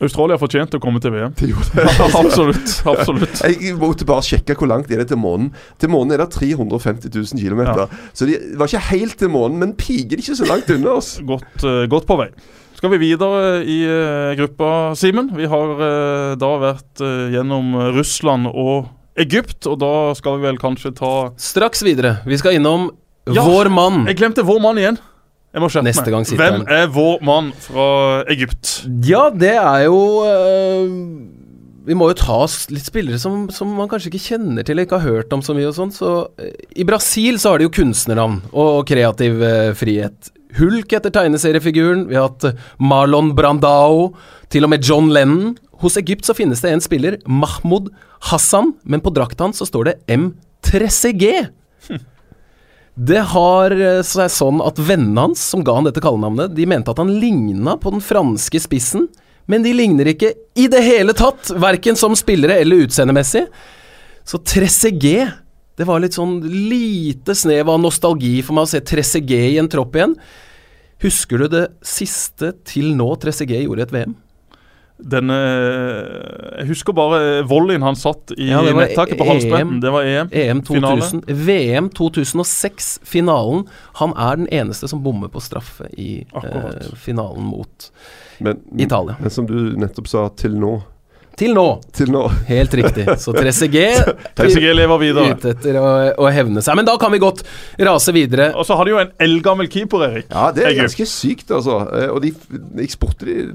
Australia fortjente å komme til VM. De gjorde det. absolutt. absolutt. Jeg måtte bare sjekke hvor langt er det til månen. Til månen er det 350 000 km. Ja. Så de var ikke helt til månen, men piker ikke så langt unna oss. Godt, eh, godt på vei. Skal vi videre i uh, gruppa, Simen? Vi har uh, da vært uh, gjennom Russland og Egypt, og da skal vi vel kanskje ta Straks videre. Vi skal innom Ja, vår mann. Jeg glemte vår mann igjen. Jeg må skjerpe Neste meg. gang sitter Hvem er vår mann fra Egypt? Ja, det er jo øh, Vi må jo ta oss litt spillere som, som man kanskje ikke kjenner til eller ikke har hørt om så mye og sånn. Så øh, I Brasil så har de jo kunstnernavn og kreativ øh, frihet. Hulk etter tegneseriefiguren. Vi har hatt Marlon Brandao. Til og med John Lennon. Hos Egypt så finnes det en spiller, Mahmoud Hassan, men på drakta hans så står det M3CG. Det har eh, seg sånn at vennene hans, som ga han dette kallenavnet, de mente at han ligna på den franske spissen, men de ligner ikke i det hele tatt, verken som spillere eller utseendemessig. Så Tressegé Det var litt sånn lite snev av nostalgi for meg å se Tressegé i en tropp igjen. Husker du det siste til nå Tressegé gjorde et VM? Den eh, Jeg husker bare volleyen han satt i Ja, nettaket på halsbretten. Det var EM. EM Finale. 2000, VM 2006, finalen. Han er den eneste som bommer på straffe i eh, finalen mot Men, Italia. men som du nettopp sa, til nå. Til nå! Til nå. Helt riktig. Så Tressegé TCG lever videre. ute etter å, å hevne seg. Men da kan vi godt rase videre. Og så har de jo en eldgammel keeper, Erik. Ja, det er ganske sykt, altså. Eh, Og de, de,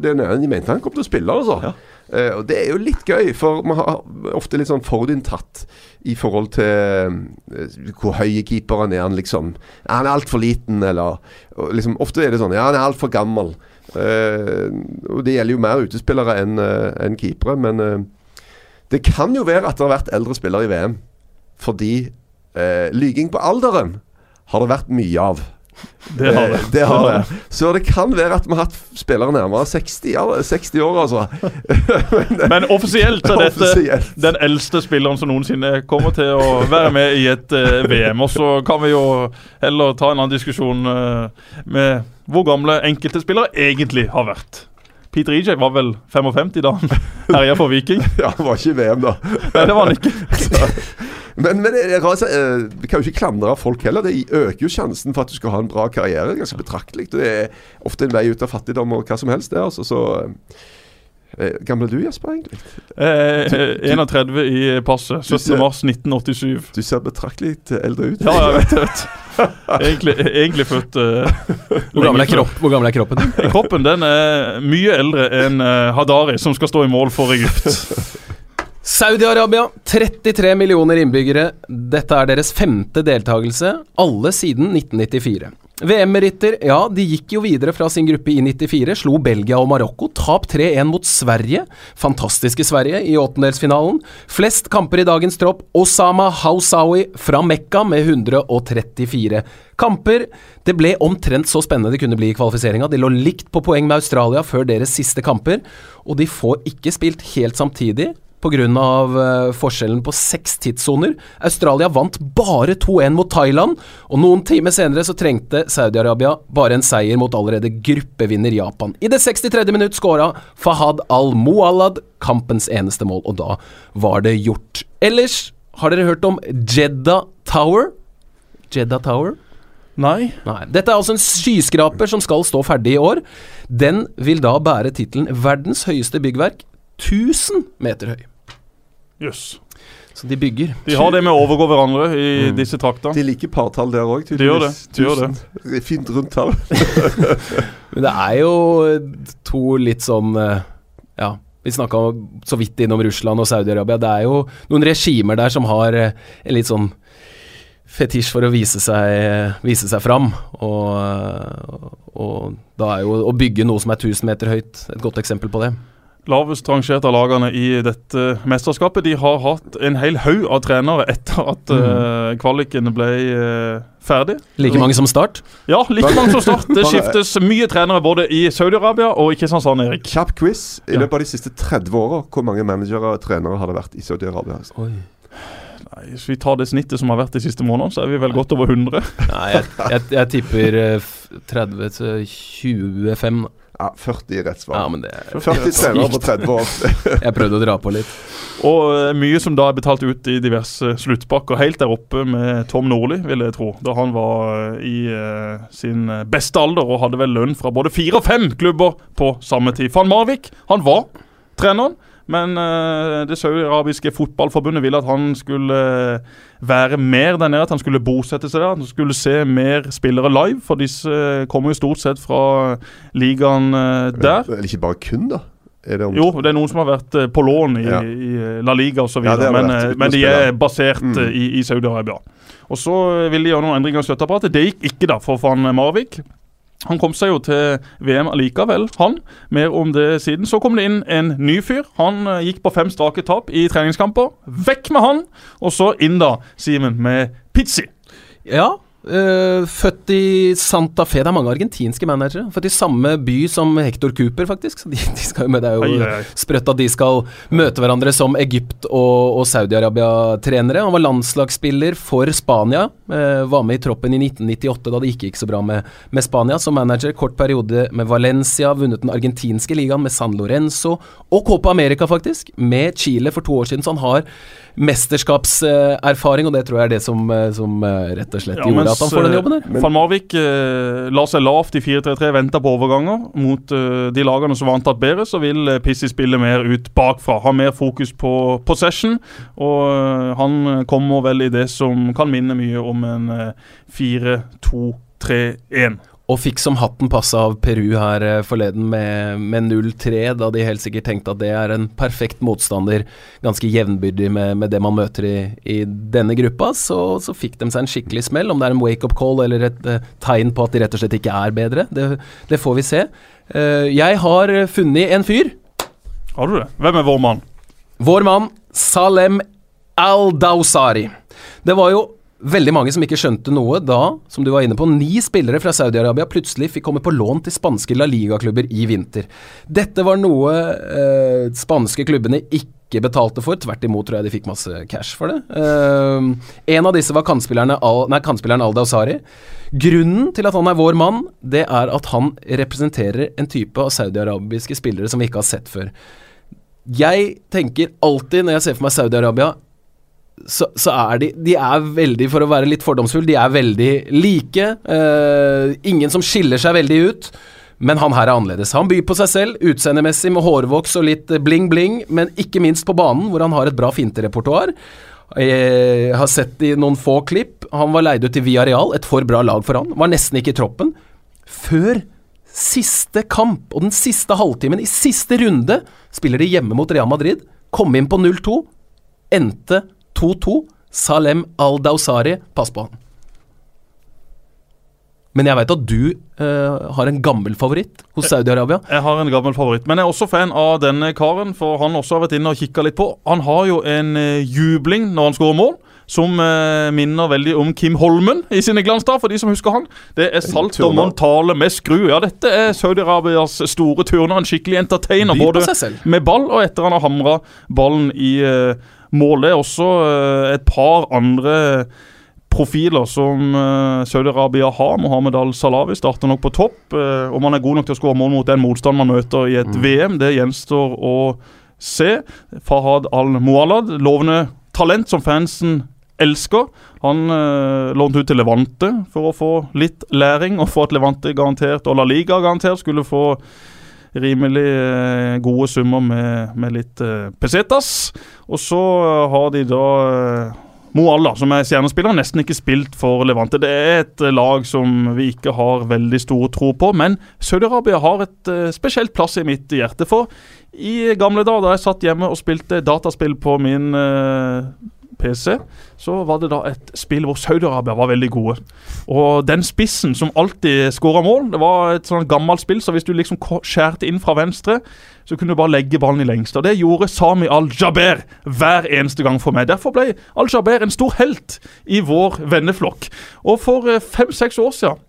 det nede, de mente han kom til å spille, altså. Ja. Eh, og det er jo litt gøy, for man har ofte litt sånn forutinntatt i forhold til eh, hvor høy keeperen er han, liksom. Er han altfor liten, eller og liksom, Ofte er det sånn Ja, han er altfor gammel. Eh, og det gjelder jo mer utespillere enn eh, enn keepere, men eh, det kan jo være at det har vært eldre spillere i VM. Fordi lyging på alderen har det vært mye av. Det har det. Det har det. Så det kan være at vi har hatt spillere nærmere 60, 60 år, altså. Men offisielt er dette Offisielt. den eldste spilleren som noensinne kommer til å være med i et VM. Og så kan vi jo heller ta en annen diskusjon med hvor gamle enkelte spillere egentlig har vært. Peter EJ var vel 55 da han herja for Viking? Ja, han var ikke i VM, da. Nei, det var han ikke. Men, men det, eh, vi kan jo ikke klandre folk heller. Det øker jo sjansen for at du skal ha en bra karriere ganske betraktelig. Det er ofte en vei ut av fattigdom og hva som helst. det altså, så eh, Gammel er du, Jesper, egentlig? Eh, 31 i passet. Du 17. mars 1987. Du ser betraktelig eldre ut. Ja, jeg vet det. Egentlig, egentlig født uh, Hvor gammel er, kropp, hvor gammel er kroppen? Kroppen den er mye eldre enn uh, Hadari, som skal stå i mål for Egypt. Saudi-Arabia, 33 millioner innbyggere. Dette er deres femte deltakelse, alle siden 1994. VM-meritter, ja, de gikk jo videre fra sin gruppe i 94, slo Belgia og Marokko, tap 3-1 mot Sverige, fantastiske Sverige, i åttendelsfinalen. Flest kamper i dagens tropp, Osama Hausawi fra Mekka med 134 kamper. Det ble omtrent så spennende det kunne bli i kvalifiseringa. De lå likt på poeng med Australia før deres siste kamper, og de får ikke spilt helt samtidig pga. Uh, forskjellen på seks tidssoner. Australia vant bare 2-1 mot Thailand, og noen timer senere så trengte Saudi-Arabia bare en seier mot allerede gruppevinner Japan. I det 63. minutt skåra Fahad al-Muallad kampens eneste mål, og da var det gjort. Ellers har dere hørt om Jeddah Tower? Jeddah Tower? Nei. Nei. Dette er altså en skyskraper som skal stå ferdig i år. Den vil da bære tittelen 'Verdens høyeste byggverk'. 1000 meter høy. Jøss. Så de bygger. De har det med å overgå hverandre i Mm. disse trakta De liker partall der òg, De gjør det, de gjør det. Fint rundt tall. Men det er jo to litt sånn eh, Ja, vi snakka så vidt innom Russland og Saudi-Arabia. Det er jo noen regimer der som har eh, en litt sånn fetisj for å vise seg, vise seg fram. Og, eh, og da er jo å bygge noe som er 1000 meter høyt, et godt eksempel på det. Lavest rangert av lagene i dette mesterskapet. De har hatt en hel haug av trenere etter at Mm. uh, kvaliken ble uh, ferdig. Like mange som Start. Ja, like mange som start. Det skiftes mye trenere både i Saudi-Arabia og i Kristiansand, Erik. Kjapp quiz. I løpet av de siste 30 åra, hvor mange managere og trenere har det vært i Saudi-Arabia? Nei, Hvis vi tar det snittet som har vært de siste månedene, så er vi vel godt over 100. Nei, jeg, jeg, jeg tipper eh, f- 30 til 25. Ja, 40 rett svar. Ja, men det er 40 trenere på 30 år. Jeg prøvde å dra på litt. Og eh, mye som da er betalt ut i diverse sluttpakker. Helt der oppe med Tom Nordli, vil jeg tro. Da han var eh, i eh, sin beste alder og hadde vel lønn fra både fire og fem klubber på samme tid. Van Marvik, han var treneren. Men uh, det saudiarabiske fotballforbundet ville at han skulle eh, være mer der nede, at han skulle bosette seg der. At han skulle se mer spillere live, for disse eh, kommer jo stort sett fra ligaen der. Eller ikke bare kun, da? Det Jo, det er noen som har vært på lån i, Ja. i La Liga osv., Ja, men, men de er basert Mm. i, i Saudi-Arabia. Og så ville de gjøre noen endringer i støtteapparatet. Det gikk ikke da for van Marvik. Han kom seg jo til VM allikevel, han. Mer om det siden. Så kom det inn en ny fyr. Han eh, gikk på fem strake tap i treningskamper. Vekk med han! Og så inn da, Simen, med Pizzi. Ja. Eh, født i Santa Fe. Det er mange argentinske managere. Født i samme by som Hector Cooper, faktisk. Så de, de skal jo med. Det er jo Ai, ai, sprøtt at de skal møte hverandre som Egypt og, og Saudi-Arabia-trenere. Han var landslagsspiller for Spania. Uh, var med i troppen i 1998 da det ikke gikk så bra med, med Spania. Som manager kort periode med Valencia, vunnet den argentinske ligaen med San Lorenzo. Og Copa America, faktisk, med Chile for to år siden. Så han har mesterskapserfaring, og det tror jeg er det som, eh, som rett og slett Ja, gjorde mens, at han får den jobben der. eh, Van Marvik eh, la seg lavt i 4-3-3, venta på overganger mot eh, de lagene som var antatt bedre. Så vil eh, Pissi spille mer ut bakfra, ha mer fokus på possession. Og eh, han kommer vel i det som kan minne mye om en eh, 4-2-3-1. Og fikk som hatten passe av Peru her eh, forleden med, med 0-3, da de helt sikkert tenkte at det er en perfekt motstander, ganske jevnbyrdig med, med det man møter i, i denne gruppa. Så, så fikk de seg en skikkelig smell. Om det er en wake-up call eller et uh, tegn på at de rett og slett ikke er bedre, det, det får vi se. Uh, jeg har funnet en fyr. Har du det? Hvem er vår mann? Vår mann Salem Al-Dawsari. Det var jo veldig mange som ikke skjønte noe da, som du var inne på, ni spillere fra Saudi-Arabia plutselig fikk komme på lån til spanske La Liga-klubber i vinter. Dette var noe eh, spanske klubbene ikke betalte for, tvert imot tror jeg de fikk masse cash for det. Eh, en av disse var kantspillerne Al, kantspilleren Al-Dawsari. Grunnen til at han er vår mann, det er at han representerer en type av saudiarabiske spillere som vi ikke har sett før. Jeg tenker alltid når jeg ser for meg Saudi-Arabia så, så er de De er veldig, for å være litt fordomsfull, de er veldig like. Uh, ingen som skiller seg veldig ut. Men han her er annerledes. Han byr på seg selv, utseendemessig med hårvoks og litt bling-bling, men ikke minst på banen, hvor han har et bra finterepertoar. Jeg har sett i noen få klipp. Han var leid ut til Villarreal, et for bra lag for han. Var nesten ikke i troppen. Før siste kamp og den siste halvtimen i siste runde spiller de hjemme mot Real Madrid. Kom inn på 0-2. Endte 2-2. Salem Al-Dawsari, pass på han. Men jeg veit at du uh, har en gammel favoritt hos Saudi-Arabia. Jeg har en gammel favoritt. Men jeg er også fan av denne karen, for han også har vært inne og kikka litt på. Han har jo en eh, jubling når han skårer mål. Som eh, minner veldig om Kim Holmen i sine glansdager, for de som husker han. Det er salt og turner. montale med skru. Ja, dette er Saudi-Arabias store turner. En skikkelig entertainer. Både med ball og etter han har hamra ballen i uh, mål. Det er også eh, et par andre profiler som eh, Saudi-Arabia har. Mohammed Al-Salawi starter nok på topp. Eh, om han er god nok til å skåre mål mot den motstanden man møter i et VM, det gjenstår å se. Fahad Al-Mualad, lovende talent som fansen elsker. Han uh, lånte ut til Levante for å få litt læring, og for at Levante garantert, og La Liga garantert, skulle få rimelig eh, gode summer med, med litt eh, pesetas. Og så har de da eh, Mo Allah, som er stjernespiller, har nesten ikke spilt for Levante. Det er et lag som vi ikke har veldig stor tro på, men Saudi-Arabia har et spesielt plass i mitt hjerte. For i gamle dager da jeg satt hjemme og spilte dataspill på min PC, så var det da et spill hvor Saudi-Arabia var veldig gode. Og den spissen som alltid skåra mål, det var et sånn gammelt spill, så hvis du liksom skjærte inn fra venstre, så kunne du bare legge ballen i lengste. Og det gjorde Sami Al-Jaber hver eneste gang for meg. Derfor ble Al-Jaber en stor helt i vår venneflokk. Og for eh, fem-seks år siden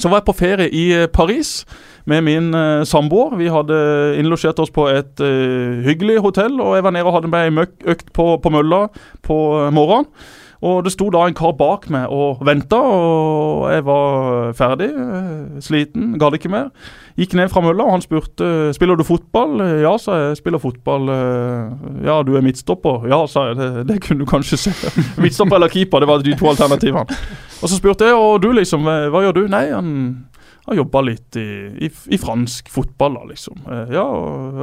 så var jeg på ferie i eh, Paris med min uh, samboer. Vi hadde innlosjert oss på et uh, hyggelig hotell, og jeg var nede og hadde meg ei økt på, på mølla på eh, morgenen. Og det sto da en kar bak meg og venta, og jeg var ferdig, sliten, gadd ikke mer. Gikk ned fra mølla, og han spurte spiller du fotball. Ja, sa jeg. Spiller fotball. Ja, du er midtstopper. Ja, sa jeg. Det, det kunne du kanskje se. Midtstopper eller keeper, det var de to alternativene. Og så spurte jeg, og du liksom, hva gjør du? Nei, han har jobba litt i, i, i fransk fotball, da, liksom. Eh, Ja,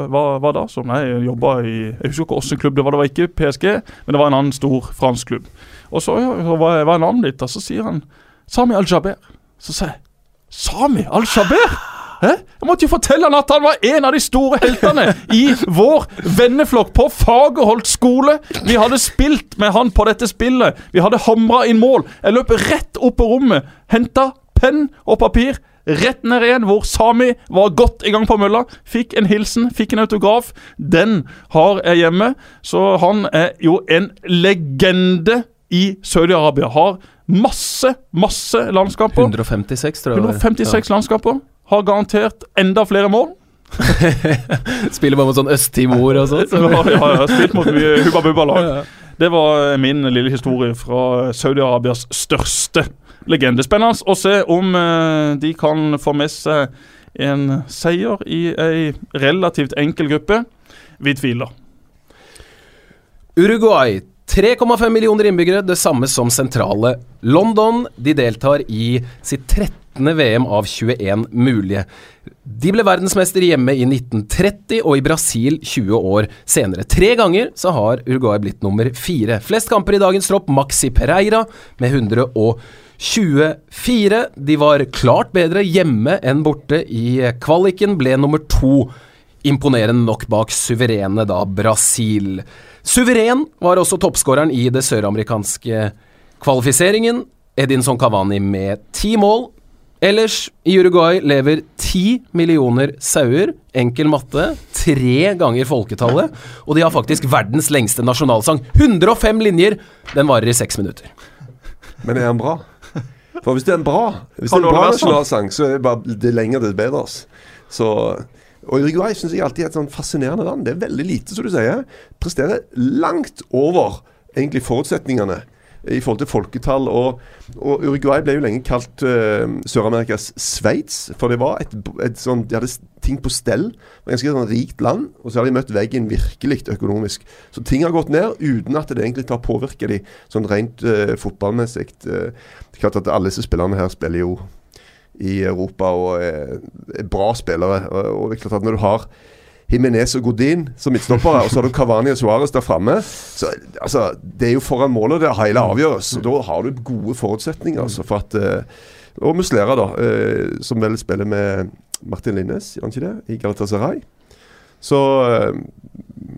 hva, hva da? Så nei, jeg jobba i Jeg husker ikke hvilken klubb det var, det var ikke PSG, men det var en annen stor fransk klubb. Og så, ja, så var, en annen litt, Og så sier han Sami Al-Jaber. Så sier jeg Sami Al-Jaber? Jeg måtte jo fortelle han at han var en av de store heltene i vår venneflokk på Fagerholt skole. Vi hadde spilt med han på dette spillet. Vi hadde hamra inn mål. Jeg løp rett opp på rommet, henta penn og papir. Rett ned igjen, hvor Sami var godt i gang på mølla. Fikk en hilsen, fikk en autograf. Den har jeg hjemme. Så han er jo en legende i Saudi-Arabia. Har masse, masse landskaper. 156, tror jeg. det var. 156 landskaper. Har garantert enda flere mål. Spiller bare mot sånn Øst-Timor og. Ja, Så. jeg har spilt mot mye Hubba Bubba-lag. Det var min lille historie fra Saudi-Arabias største legende. Spennende å se om eh, de kan få med seg en seier i ei relativt enkel gruppe. Vi tviler. Uruguay. 3,5 millioner innbyggere, det samme som sentrale London. De deltar i sitt 13. VM av 21 mulige. De ble verdensmester hjemme i 1930 og i Brasil 20 år senere. Tre ganger så har Uruguay blitt nummer fire. Flest kamper i dagens tropp Maxi Pereira med 124. De var klart bedre hjemme enn borte i kvaliken, ble nummer to imponerende nok bak suverene da Brasil. Suveren var også toppskåreren i det søramerikanske kvalifiseringen. Edinson Cavani med ti mål. Ellers i Uruguay lever ti millioner sauer, enkel matte, tre ganger folketallet, og de har faktisk verdens lengste nasjonalsang. 105 linjer! Den varer i seks minutter. Men er den bra? For hvis det er en bra Hvis det er en bra nasjonalsang, så er det bare det lenger, det bedre. Ass. Så og Uruguay syns jeg alltid er et sånn fascinerende land. Det er veldig lite, som du sier. Presterer langt over egentlig forutsetningene i forhold til folketall. Og, og Uruguay ble jo lenge kalt uh, Sør-Amerikas Sveits. For det var et, et sånn De hadde ting på stell. Det var ganske sånn rikt land. Og så har de møtt veggen virkelig økonomisk. Så ting har gått ned uten at det egentlig har påvirket de sånn rent uh, fotballmessig. Uh, det er klart at alle disse spillerne her spiller jo i Europa og er, er bra spillere. Og, og det er klart at når du har Jimenez og Godin som midtstoppere, og så har du Cavani og Suárez der framme altså, Det er jo foran målet det hele avgjøres. Og da har du gode forutsetninger altså, for at eh, Og Muslera, da, eh, som vel spiller med Martin Linnes, gjør han ikke det? I Galatasaray. Så eh,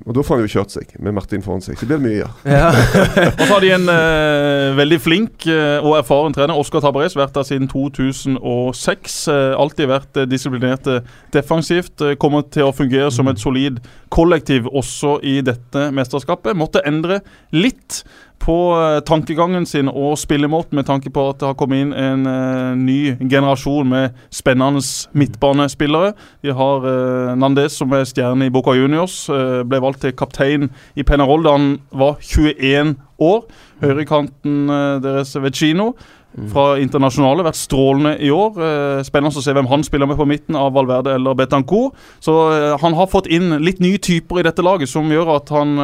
Og da får han jo kjørt seg med Martin foran seg. Så blir det mye ja. gjøre. Og så har de en eh, veldig flink eh, og erfaren trener, Oscar Tabarez, vært der siden 2006. Eh, alltid vært eh, disiplinert defensivt. kommer til å fungere som et solid kollektiv også i dette mesterskapet. Måtte endre litt på tankegangen sin og spillemåten med tanke på at det har kommet inn en uh, ny generasjon med spennende midtbanespillere. De har uh, Nandes som er stjerne i Boca Juniors. eh, ble valgt til kaptein i Penarol da han var 21 år. Høyrekanten eh, deres Vecino fra internasjonale vært strålende i år. Eh, spennende å se hvem han spiller med på midten av Valverde eller Betancourt. Så eh, han har fått inn litt nye typer i dette laget som gjør at han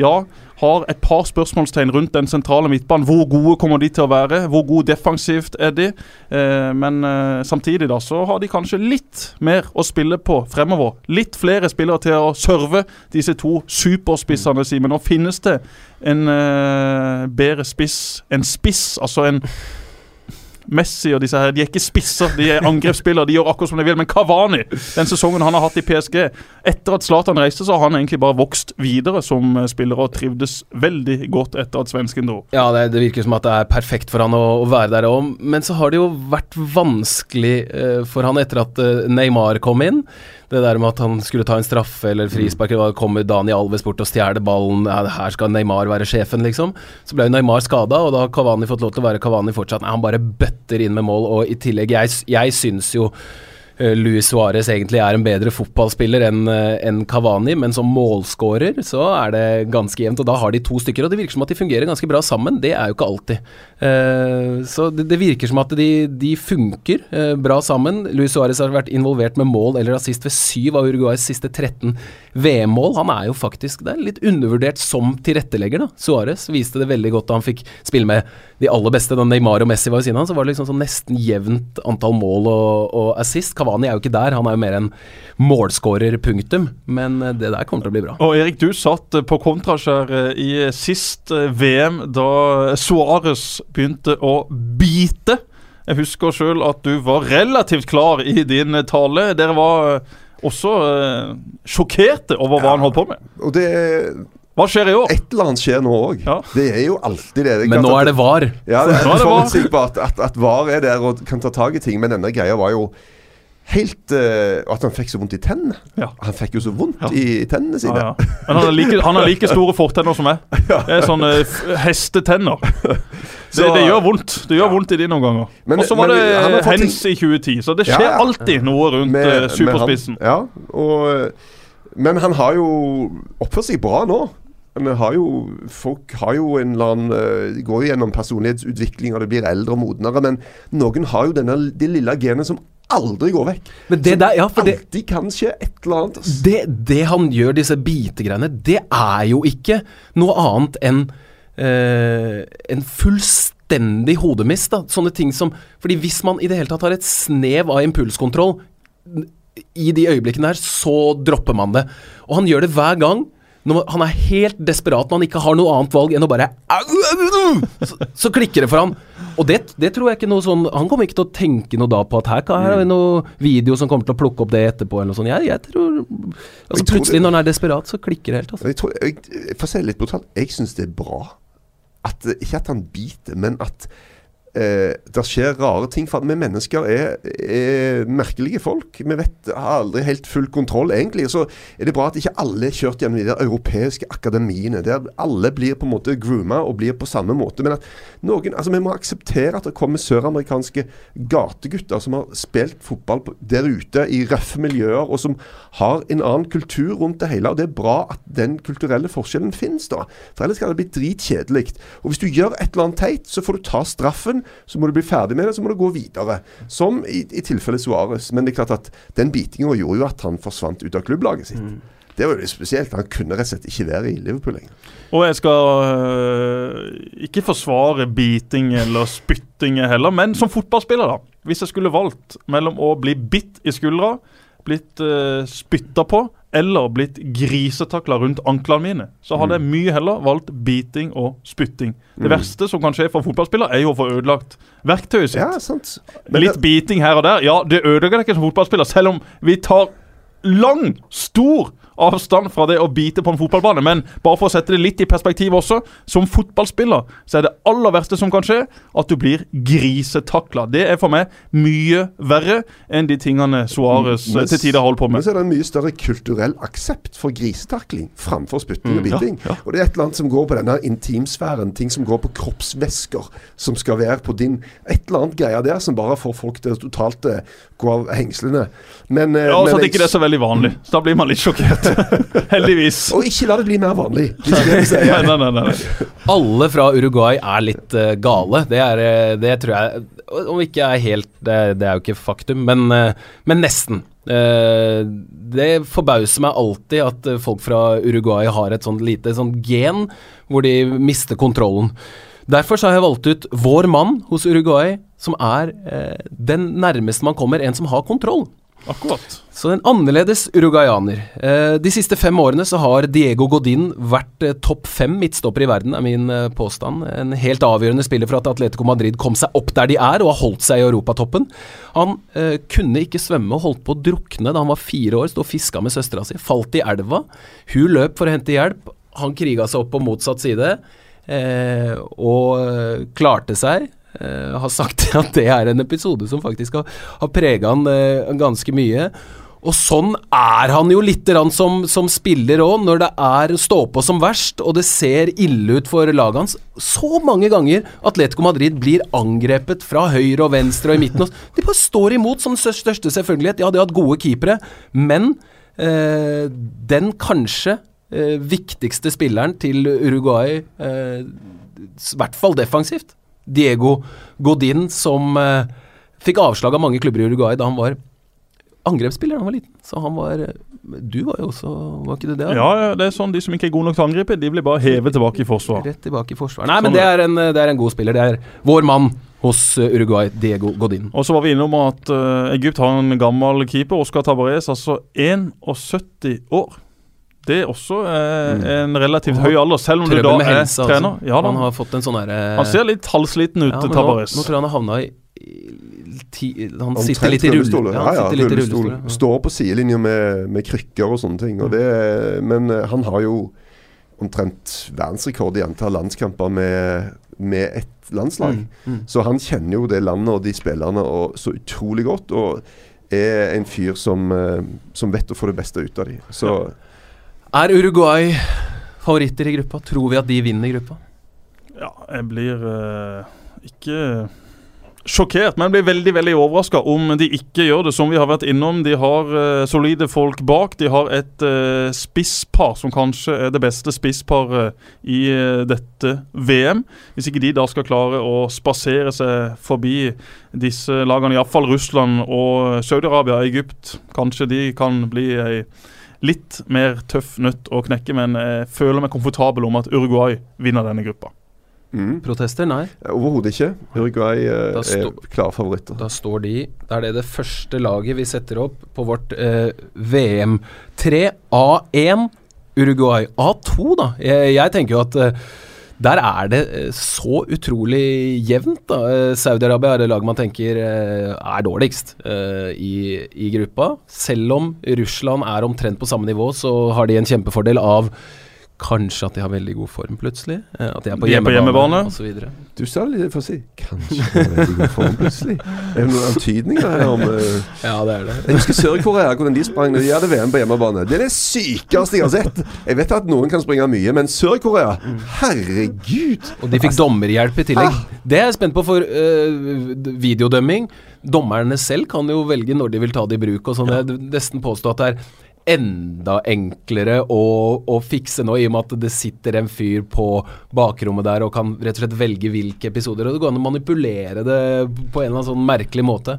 ja, har et par spørsmålstegn rundt den sentrale midtbanen. Hvor gode kommer de til å være? Hvor gode defensivt er de? Eh, men eh, samtidig da, så har de kanskje litt mer å spille på fremover. Litt flere spillere til å serve disse to superspissene, Simen. Nå finnes det en eh, bedre spiss. En spiss, altså en Messi og disse her, de er ikke spisser, de er angrepsspillere. De gjør akkurat som de vil. Men Kavani, den sesongen han har hatt i PSG Etter at Zlatan reiste, så har han egentlig bare vokst videre som spiller og trivdes veldig godt etter at svensken dro. Ja, det, det virker som at det er perfekt for han å, å være der òg, men så har det jo vært vanskelig uh, for han etter at uh, Neymar kom inn. Det der med at han skulle ta en straffe eller frispark, mm. kommer Dani Alves bort og stjeler ballen, her skal Neymar være sjefen, liksom. Så ble Neymar skada, og da har Kavani fått lov til å være Kavani fortsatt. Nei, han bare bøtter inn med mål, og i tillegg, jeg, jeg syns jo Luis Suárez egentlig er en bedre fotballspiller enn en enn Cavani, men som målskårer så er det ganske jevnt. Og da har de to stykker, og det virker som at de fungerer ganske bra sammen. Det er jo ikke alltid. Uh, så det, det virker som at de, de funker uh, bra sammen. Luis Suárez har vært involvert med mål eller assist ved syv av Uruguays siste 13 VM-mål. Han er jo faktisk det er litt undervurdert som tilrettelegger, da. Suárez viste det veldig godt da han fikk spille med de aller beste. Da Neymar og Messi var ved siden av så var det liksom sånn nesten jevnt antall mål og, og assist. Cavani er jo ikke der, han er jo mer en målskårer, punktum. Men eh, det der kommer til å bli bra. Og Erik, du satt eh, på kontraskjær i sist eh, VM da Suárez begynte å bite. Jeg husker sjøl at du var relativt klar i din eh, tale. Dere var eh, også eh, sjokkerte over hva han holdt på med. Og det Hva skjer i år? Et eller annet skjer nå òg. Ja. Det er jo alltid det. det Men nå er det VAR. Ja, det er er det VAR. forutsigbart at, at VAR er der og kan ta tak i ting, men denne greia var jo helt uh, At han fikk så vondt i tennene. Ja. Han fikk jo så vondt Ja. i tennene sine. Ja, ja. Men han har like, han har like store fortenner som meg. Det er sånne f- hestetenner. Det, Så- det gjør vondt Det gjør vondt i de noen ganger. Og så var men det hens i 2010, så det skjer ja. alltid noe rundt Med- superspissen. med superspissen. Han, ja, og, men han har jo oppført seg bra nå. Han har jo, folk har jo en eller annen eh, går jo gjennom personlighetsutvikling, og det blir eldre og modnere, men noen har jo denne, det lille genet som aldri går vekk. Men det der, ja, for det, Alltid kan skje et eller annet. Altså. det, det han gjør, disse bitegreiene, det er jo ikke noe annet enn eh, en fullstendig hodemist. Da. Sånne ting som Fordi hvis man i det hele tatt har et snev av impulskontroll i de øyeblikkene her, så dropper man det. Og han gjør det hver gang. Når han er helt desperat når han ikke har noe annet valg enn å bare Så, så klikker det for han. Og det, det tror jeg ikke noe sånn Han kommer ikke til å tenke noe da på at her, her er det noe video som kommer til å plukke opp det etterpå, eller noe sånt. Jeg, jeg tror Altså Jeg tror Plutselig, det- når han er desperat, så klikker det helt. Altså. Jeg tror, jeg, for å si det litt brutalt, jeg syns det er bra. At, ikke at han biter, men at eh, det skjer rare ting. For at vi mennesker er, er merkelige folk. Vi vet har aldri helt full kontroll, egentlig. Så er det bra at ikke alle er kjørt gjennom de der europeiske akademiene, der alle blir på en måte grooma og blir på samme måte. Men at noen, altså vi må akseptere at det kommer søramerikanske gategutter som har spilt fotball der ute i røffe miljøer, og som har en annen kultur rundt det hele. Og det er bra at den kulturelle forskjellen finnes, da. For ellers kan det bli dritkjedelig. Og hvis du gjør et eller annet teit, så får du ta straffen, så må du bli ferdig med det, så må du gå videre. Som i, i tilfellet Suárez. Men det er klart at den bitinga gjorde jo at han forsvant ut av klubblaget sitt. Det var jo litt spesielt. Han kunne rett og slett ikke være i Liverpool lenger. Og jeg skal øh, ikke forsvare biting eller spytting heller, men som fotballspiller, da. Hvis jeg skulle valgt mellom å bli bitt i skuldra, blitt uh, spytta på, eller blitt grisetakla rundt anklene mine, så hadde jeg mye heller valgt biting og spytting. Det Mm. verste som kan skje for fotballspiller, er jo å få ødelagt verktøyet sitt. Ja, sant. Men Litt det, biting her og der. Ja, det ødelegger deg ikke som fotballspiller, selv om vi tar lang, stor avstand fra det å bite på en fotballbane. Men bare for å sette det litt i perspektiv også, som fotballspiller så er det aller verste som kan skje, at du blir grisetakla. Det er for meg mye verre enn de tingene Suárez til tider holder på med. men så er det en mye større kulturell aksept for grisetakling framfor spytting og Mm, ja, biting. ja. Og det er et eller annet som går på denne intimsfæren, ting som går på kroppsvæsker, som skal være på din Et eller annet greier der som bare får folk til å totalt eh, gå av hengslene. Men, ja, Ja, så men at jeg- ikke det er så veldig vanlig. Så da blir man litt sjokkert. Heldigvis. Og ikke la det bli mer vanlig. Det er det. Nei, nei, nei, nei. Alle fra Uruguay er litt uh, gale. Det, er, eh, det tror jeg Om ikke er helt Det, det er jo ikke faktum, men, uh, men nesten. Uh, det forbauser meg alltid at folk fra Uruguay har et sånt lite sånt gen hvor de mister kontrollen. Derfor så har jeg valgt ut vår mann hos Uruguay, som er eh, den nærmeste man kommer en som har kontroll. Akkurat. Så en annerledes uruguayaner. Eh, de siste fem årene så har Diego Godin vært eh, topp fem midtstopper i verden, er min eh, påstand. En helt avgjørende spiller for at Atletico Madrid kom seg opp der de er, og har holdt seg i europatoppen. Han kunne ikke svømme og holdt på å drukne da han var fire år, sto og fiska med søstera si. Falt i elva. Hun løp for å hente hjelp. Han kriga seg opp på motsatt side, eh, og klarte seg. Eh, har sagt at det er en episode som faktisk har, har prega han uh, ganske mye. Og sånn er han jo litt som, som spiller òg, når det er stå på som verst, og det ser ille ut for laget hans. Så mange ganger Atletico Madrid blir angrepet fra høyre og venstre og i midten. De bare står imot som største selvfølgelighet. Ja, de har hatt gode keepere, men eh, den kanskje eh, viktigste spilleren til Uruguay, eh, hvert fall defensivt, Diego Godin, som eh, fikk avslag av mange klubber i Uruguay da han var angrepsspiller da han var liten. Så han var eh, Du var jo også Var ikke du det? Ja, ja, det er sånn de som ikke er gode nok til å angripe, de blir bare hevet tilbake i forsvar. Rett tilbake i forsvaret. Nei, men Sånn det er, en, det er en god spiller. Det er vår mann hos eh, Uruguay, Diego Godin. Og så var vi innom at uh, Egypt har en gammel keeper, Oscar Tabarez, altså 71 år. Det er også eh, en relativt høy alder, selv om du da er helse, altså. trener. Ja, da. Han har fått en sånn herre Han ser litt halvsliten ut, ja, Tabares. nå, nå tror jeg han har havna i ti, Han Omtrent sitter litt i rullestol, Ja, Ja, ja, rullestol. ja. Står på sidelinja med, med krykker og sånne ting. Og det, men eh, han har jo omtrent verdensrekord i antall landskamper med, med ett landslag. Mm, mm. Så han kjenner jo det landet og de spillerne og så utrolig godt. Og er en fyr som, eh, som vet å få det beste ut av dem. Så Er Uruguay favoritter i gruppa? Tror vi at de vinner gruppa? Ja, jeg blir eh, ikke sjokkert, men blir veldig veldig overraska om de ikke gjør det. Som vi har vært innom, de har eh, solide folk bak. De har et eh, spisspar som kanskje er det beste spissparet i eh, dette VM. Hvis ikke de da skal klare å spasere seg forbi disse lagene, iallfall Russland og Saudi-Arabia Egypt, kanskje de kan bli ei litt mer tøff nøtt å knekke, men jeg føler meg komfortabel om at Uruguay vinner denne gruppa. mm, Protester? Nei. overhodet ikke. Uruguay eh, er klare favoritter. Da står de Da er det det første laget vi setter opp på vårt eh, VM3 A1 Uruguay. A2, da. Jeg, jeg tenker jo at eh, der er det eh, så utrolig jevnt. Eh, Saudi-Arabia er det laget man tenker eh, er dårligst i, i gruppa. Selv om Russland er omtrent på samme nivå, så har de en kjempefordel av Kanskje at de har veldig god form plutselig. eh, At de er på De er på hjemmebane, hjemmebane. og. Du sa det litt for å si Kanskje de har veldig god form plutselig. Er det noen antydning her om uh... Ja, det er det. Jeg husker Sør-Korea, hvordan de sprang når de hadde VM på hjemmebane. Det er det sykeste jeg har sett. Jeg vet at noen kan springe mye, men Sør-Korea Herregud! Og de fikk dommerhjelp i tillegg. Det er jeg spent på, for uh, videodømming Dommerne selv kan jo velge når de vil ta det i bruk. og sånn. Jeg nesten påstå at det er enda enklere å, å fikse nå, i og med at det sitter en fyr på bakrommet der og kan rett og slett velge hvilke episoder. Og det går an å manipulere det på en eller annen sånn merkelig måte.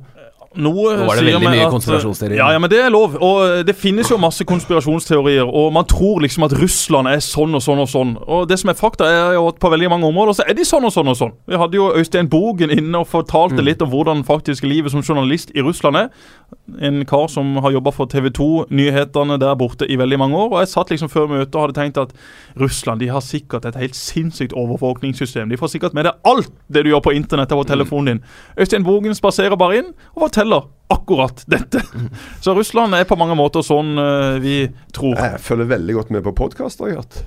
Noe Nå var det veldig mye konspirasjonsteorier. Ja, ja, men det er lov. Og eh, det finnes jo masse konspirasjonsteorier. Og man tror liksom at Russland er sånn og sånn og sånn. Og det som er fakta, er jo at på veldig mange områder så er de sånn og sånn og sånn. Vi hadde jo Øystein Bogen inne og fortalte Mm. litt om hvordan faktisk livet som journalist i Russland er. En kar som har jobba for TV 2-nyhetene der borte i veldig mange år. Og jeg satt liksom før møtet og hadde tenkt at Russland de har sikkert et helt sinnssykt overvåkningssystem. De får sikkert med deg alt det du gjør på internett og på telefonen din. Øystein Bogen spaserer bare inn og forteller akkurat dette. Så Russland er på mange måter sånn uh, vi tror. Jeg følger veldig godt med på podkaster. jeg har hatt.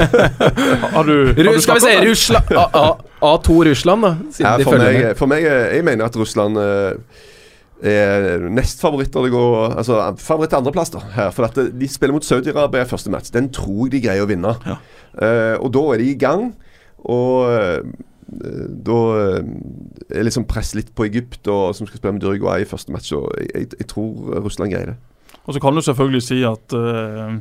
Har du, har du skal vi se snakket om det? Russland A, A, A2 Russland, da. Siden Ja, for, følger meg, med. for meg, jeg mener at Russland uh, er nestfavoritter. Det går Altså favoritt til andreplass, da. Her, for at de spiller mot Saudi-Arabia første match. Den tror jeg de greier å vinne. Ja. Uh, og da er de i gang. Og da eh, er liksom press litt på Egypt, og, som skal spille med Uruguay i første match. Og jeg, jeg, jeg tror Russland greier det. Og så kan du selvfølgelig si at uh,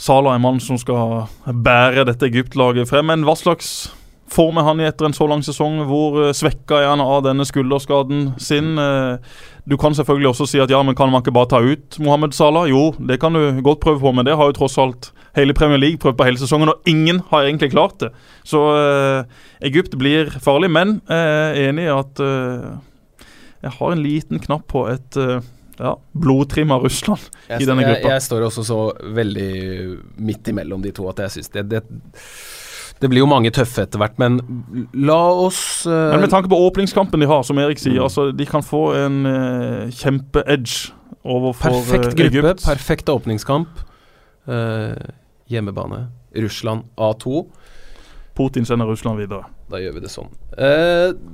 Salah er mannen som skal bære dette Egypt-laget frem. Men hva slags form vi han i etter en så lang sesong? Hvor uh, svekka er han av denne skulderskaden sin? Uh, du kan selvfølgelig også si at ja, men kan man ikke bare ta ut Mohammed Salah? Jo, det kan du godt prøve på, men det har jo tross alt hele Premier League prøvd på hele sesongen, og ingen har egentlig klart det. Så eh, Egypt blir farlig, men jeg er enig i at jeg har en liten knapp på et ja, blodtrimma Russland jeg, i denne gruppa. Jeg, jeg, står også så veldig midt imellom de to at jeg syns det, det, det blir jo mange tøffe etter hvert, men la oss uh, Men med tanke på åpningskampen de har, som Erik sier, mm. altså de kan få en uh, kjempe-edge overfor Perfekt uh, gruppe, Egypt. perfekt åpningskamp. hjemmebane. Russland A2. Putin sender Russland videre. Da gjør vi det sånn.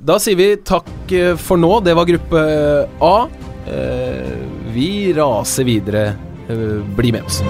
da sier vi takk for nå. Det var gruppe A. vi raser videre. bli med oss.